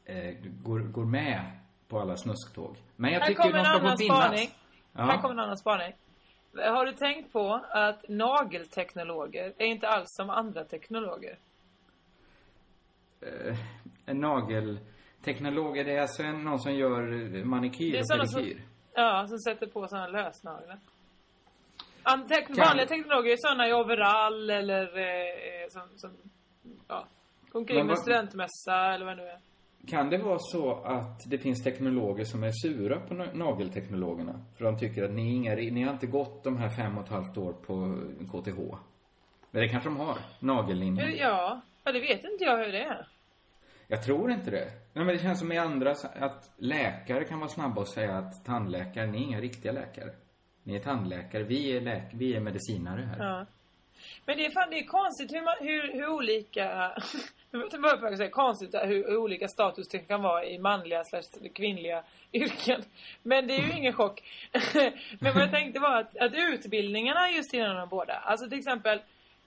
eh, går, går med på alla snusktåg. Men jag Här tycker de ska få finnas. spaning. Här Ja. kommer en annan spaning. Har du tänkt på att nagelteknologer är inte alls som andra teknologer? Eh, en nagelteknolog, är det alltså en, någon som gör manikyr är och sådana som, pedikyr? ja, som sätter på sådana lösnaglar. Tek- Kan- Vanliga teknologer är sådana i overall eller eh, som, som ja, går omkring med vad- studentmössa eller vad det nu är. Kan det vara så att det finns teknologer som är sura på na- nagelteknologerna? För de tycker att ni, inga, ni har inte gått de här fem och ett halvt år på KTH. Men det kanske de har. Nagellinjen. Ja, ja, det vet inte jag hur det är. Jag tror inte det. Nej, men det känns som i andra, att läkare kan vara snabba och säga att tandläkare, ni är inga riktiga läkare. Ni är tandläkare, vi är läk, vi är medicinare här. Ja. Men det är fan, det är konstigt hur, man, hur, hur olika... Det var säga konstigt hur, hur olika status det kan vara i manliga slash kvinnliga yrken. Men det är ju ingen chock. Men vad jag tänkte var att, att utbildningarna just inom de båda. Alltså till exempel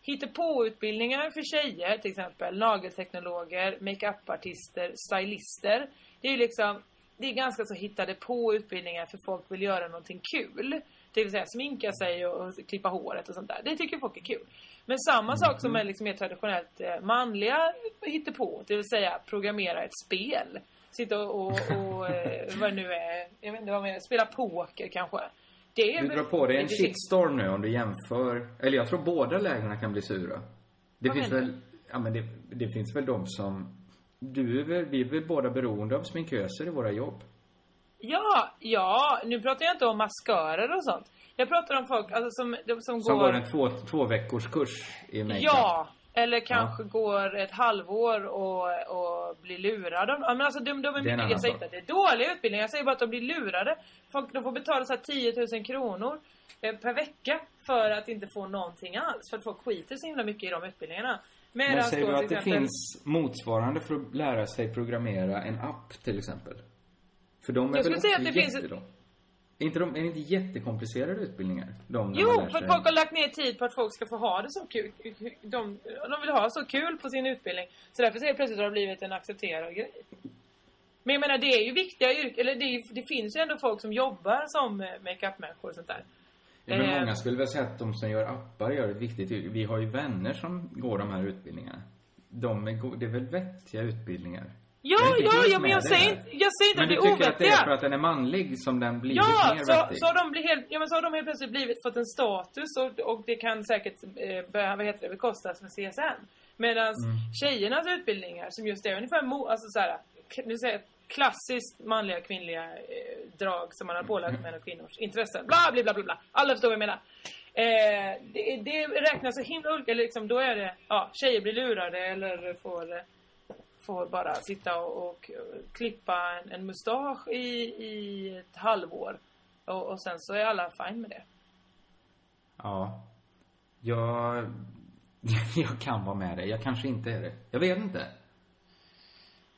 hittepåutbildningar för tjejer, till exempel nagelteknologer, makeupartister, stylister. Det är ju liksom, det är ganska så hittade på utbildningar för folk vill göra någonting kul. Det vill säga sminka sig och, och klippa håret och sånt där. Det tycker folk är kul. Men samma sak som är liksom mer traditionellt eh, manliga hittepå, det vill säga programmera ett spel. Sitta och, och, och eh, vad det nu är, jag vet inte vad mer, spela poker kanske. Det är Du drar på dig en shitstorm nu om du jämför, eller jag tror båda lägena kan bli sura. Det Vad finns menar väl, ja men det, det finns väl de som, du är väl, vi är väl båda beroende av sminköser i våra jobb? Ja, ja, nu pratar jag inte om maskörer och sånt. Jag pratar om folk alltså, som, de, som, Som går... går en två, två veckors kurs i makeup. Ja, eller kanske går ett halvår och, och blir lurade. Ja, men alltså, de, de är Det mycket, jag säger inte att det är dåliga utbildningar, jag säger bara att de blir lurade. Folk, de får betala så här 10 000 kronor eh, per vecka för att inte få någonting alls. För att folk skiter så himla mycket i de utbildningarna. Men Medan säger då du att det exempel- finns motsvarande för att lära sig programmera en app till exempel? För de är Jag väl säga att det finns ett- då? Är inte de, är det inte jättekomplicerade utbildningar? De Jo, för att folk har lagt ner tid på att folk ska få ha det så kul. De, de vill ha så kul på sin utbildning. Så därför så plötsligt har det blivit en accepterad grej. Men jag menar, det är ju viktiga yrken. Eller det, är, det finns ju ändå folk som jobbar som eh, makeup-människor och sånt där. Ja, men Eh, många skulle väl säga att de som gör appar gör ett viktigt yrke. Vi har ju vänner som går de här utbildningarna. De är det är väl vettiga utbildningar? Ja, ja, ja, men jag säger inte, jag säger inte Men att du det är tycker att det är ovettiga. för att den är manlig som den blivit Ja, mer så, vettig? så, har de helt, ja, men så har de helt plötsligt blivit, fått en status och, och det kan säkert eh, börja, vad heter det, bekostas med CSN. Medan Mm. tjejernas utbildningar som just är ungefär, mo, alltså så här, nu säger jag klassiskt manliga och kvinnliga eh, drag som man har pålagt män och kvinnors intressen. Bla, bla, bla, bla, bla. Alla förstår vad jag menar. Eh, det, det räknas så himla olika, liksom, då är det, ja, tjejer blir lurade eller får får bara sitta och, och klippa en, en mustasch i, i ett halvår. Och, och sen så är alla fine med det. Ja. Jag... Jag kan vara med dig. Jag kanske inte är det. Jag vet inte.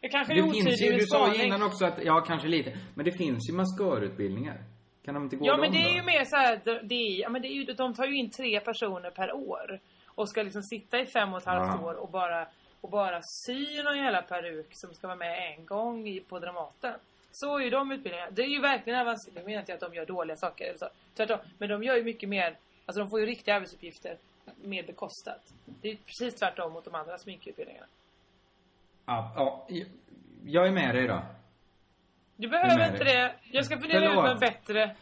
Det kanske är otydlig ju, du sa ju innan också att, ja kanske lite. Men det finns ju maskörutbildningar. Kan de inte gå Ja men det är då? ju mer så här, det är, ja, men det är ju, de tar ju in tre personer per år. Och ska liksom sitta i fem och ett halvt Ja. år och bara, och bara sy någon jävla peruk som ska vara med en gång i, på Dramaten. Så är ju de utbildningarna. Det är ju verkligen avancerat. Nu menar inte jag att de gör dåliga saker. Eller så. Tvärtom. Men de gör ju mycket mer, alltså de får ju riktiga arbetsuppgifter mer bekostat. Det är ju precis tvärtom mot de andra sminkutbildningarna. Ja, ja, jag- jag är med dig då. Du Jag behöver inte dig. det. Jag ska fundera ut något bättre.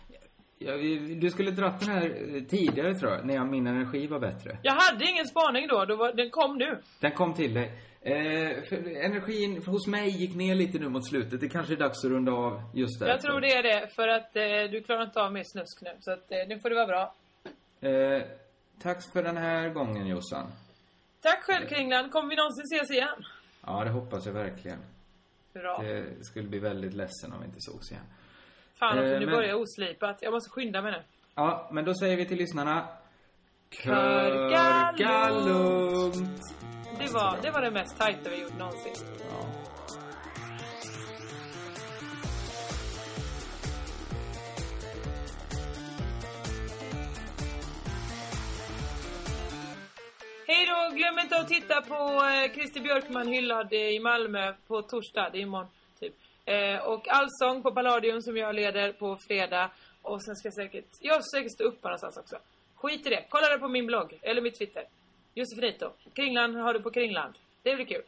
Ja, Du skulle dratt den här eh, tidigare tror jag, när jag, min energi var bättre. Jag hade ingen spaning då. då var, den kom nu. Den kom till dig. Eh, energin hos mig gick ner lite nu mot slutet. Det kanske är dags att runda av just där. Jag tror det är det. För att eh, du klarar inte av mer snusk nu. Så att, eh, nu får det vara bra. Eh, tack för den här gången Jossan. Tack själv Kringland. Kommer vi någonsin ses igen? Ja, det hoppas jag verkligen. Bra. Det skulle bli väldigt ledsen om vi inte sågs igen. Fan Eh, nu men- börjar jag oslipat. Jag måste skynda mig nu. Ja, men då säger vi till lyssnarna. Körka lugnt. Det var, det var det mest tajta vi gjort någonsin. Hej då! Glöm inte att titta på eh, Christer Björkman hyllad i Malmö på torsdag, det är imorgon. Eh, och Allsång på Palladium som jag leder på fredag. Och sen ska jag säkert, jag ska säkert stå upp någonstans också. Skit i det, kolla det på min blogg, eller mitt Twitter. Josefinito. Kringland har du på Kringland. Det blir kul.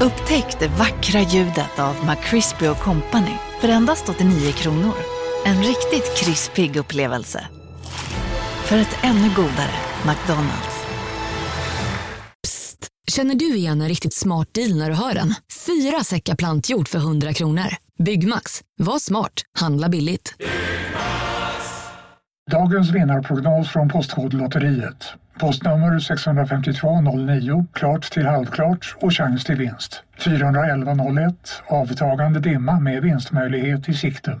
Upptäck det vackra ljudet av McCrispy Company för endast 89 kronor. En riktigt krispig upplevelse. För ett ännu godare McDonalds. Känner du igen en riktigt smart deal när du hör den? Fyra säckar plantjord för 100 kronor. Byggmax. Var smart. Handla billigt. Dagens vinnarprognos från Postkodlotteriet. Postnummer 65209, klart till halvklart och chans till vinst. 41101, avtagande dimma med vinstmöjlighet i sikte.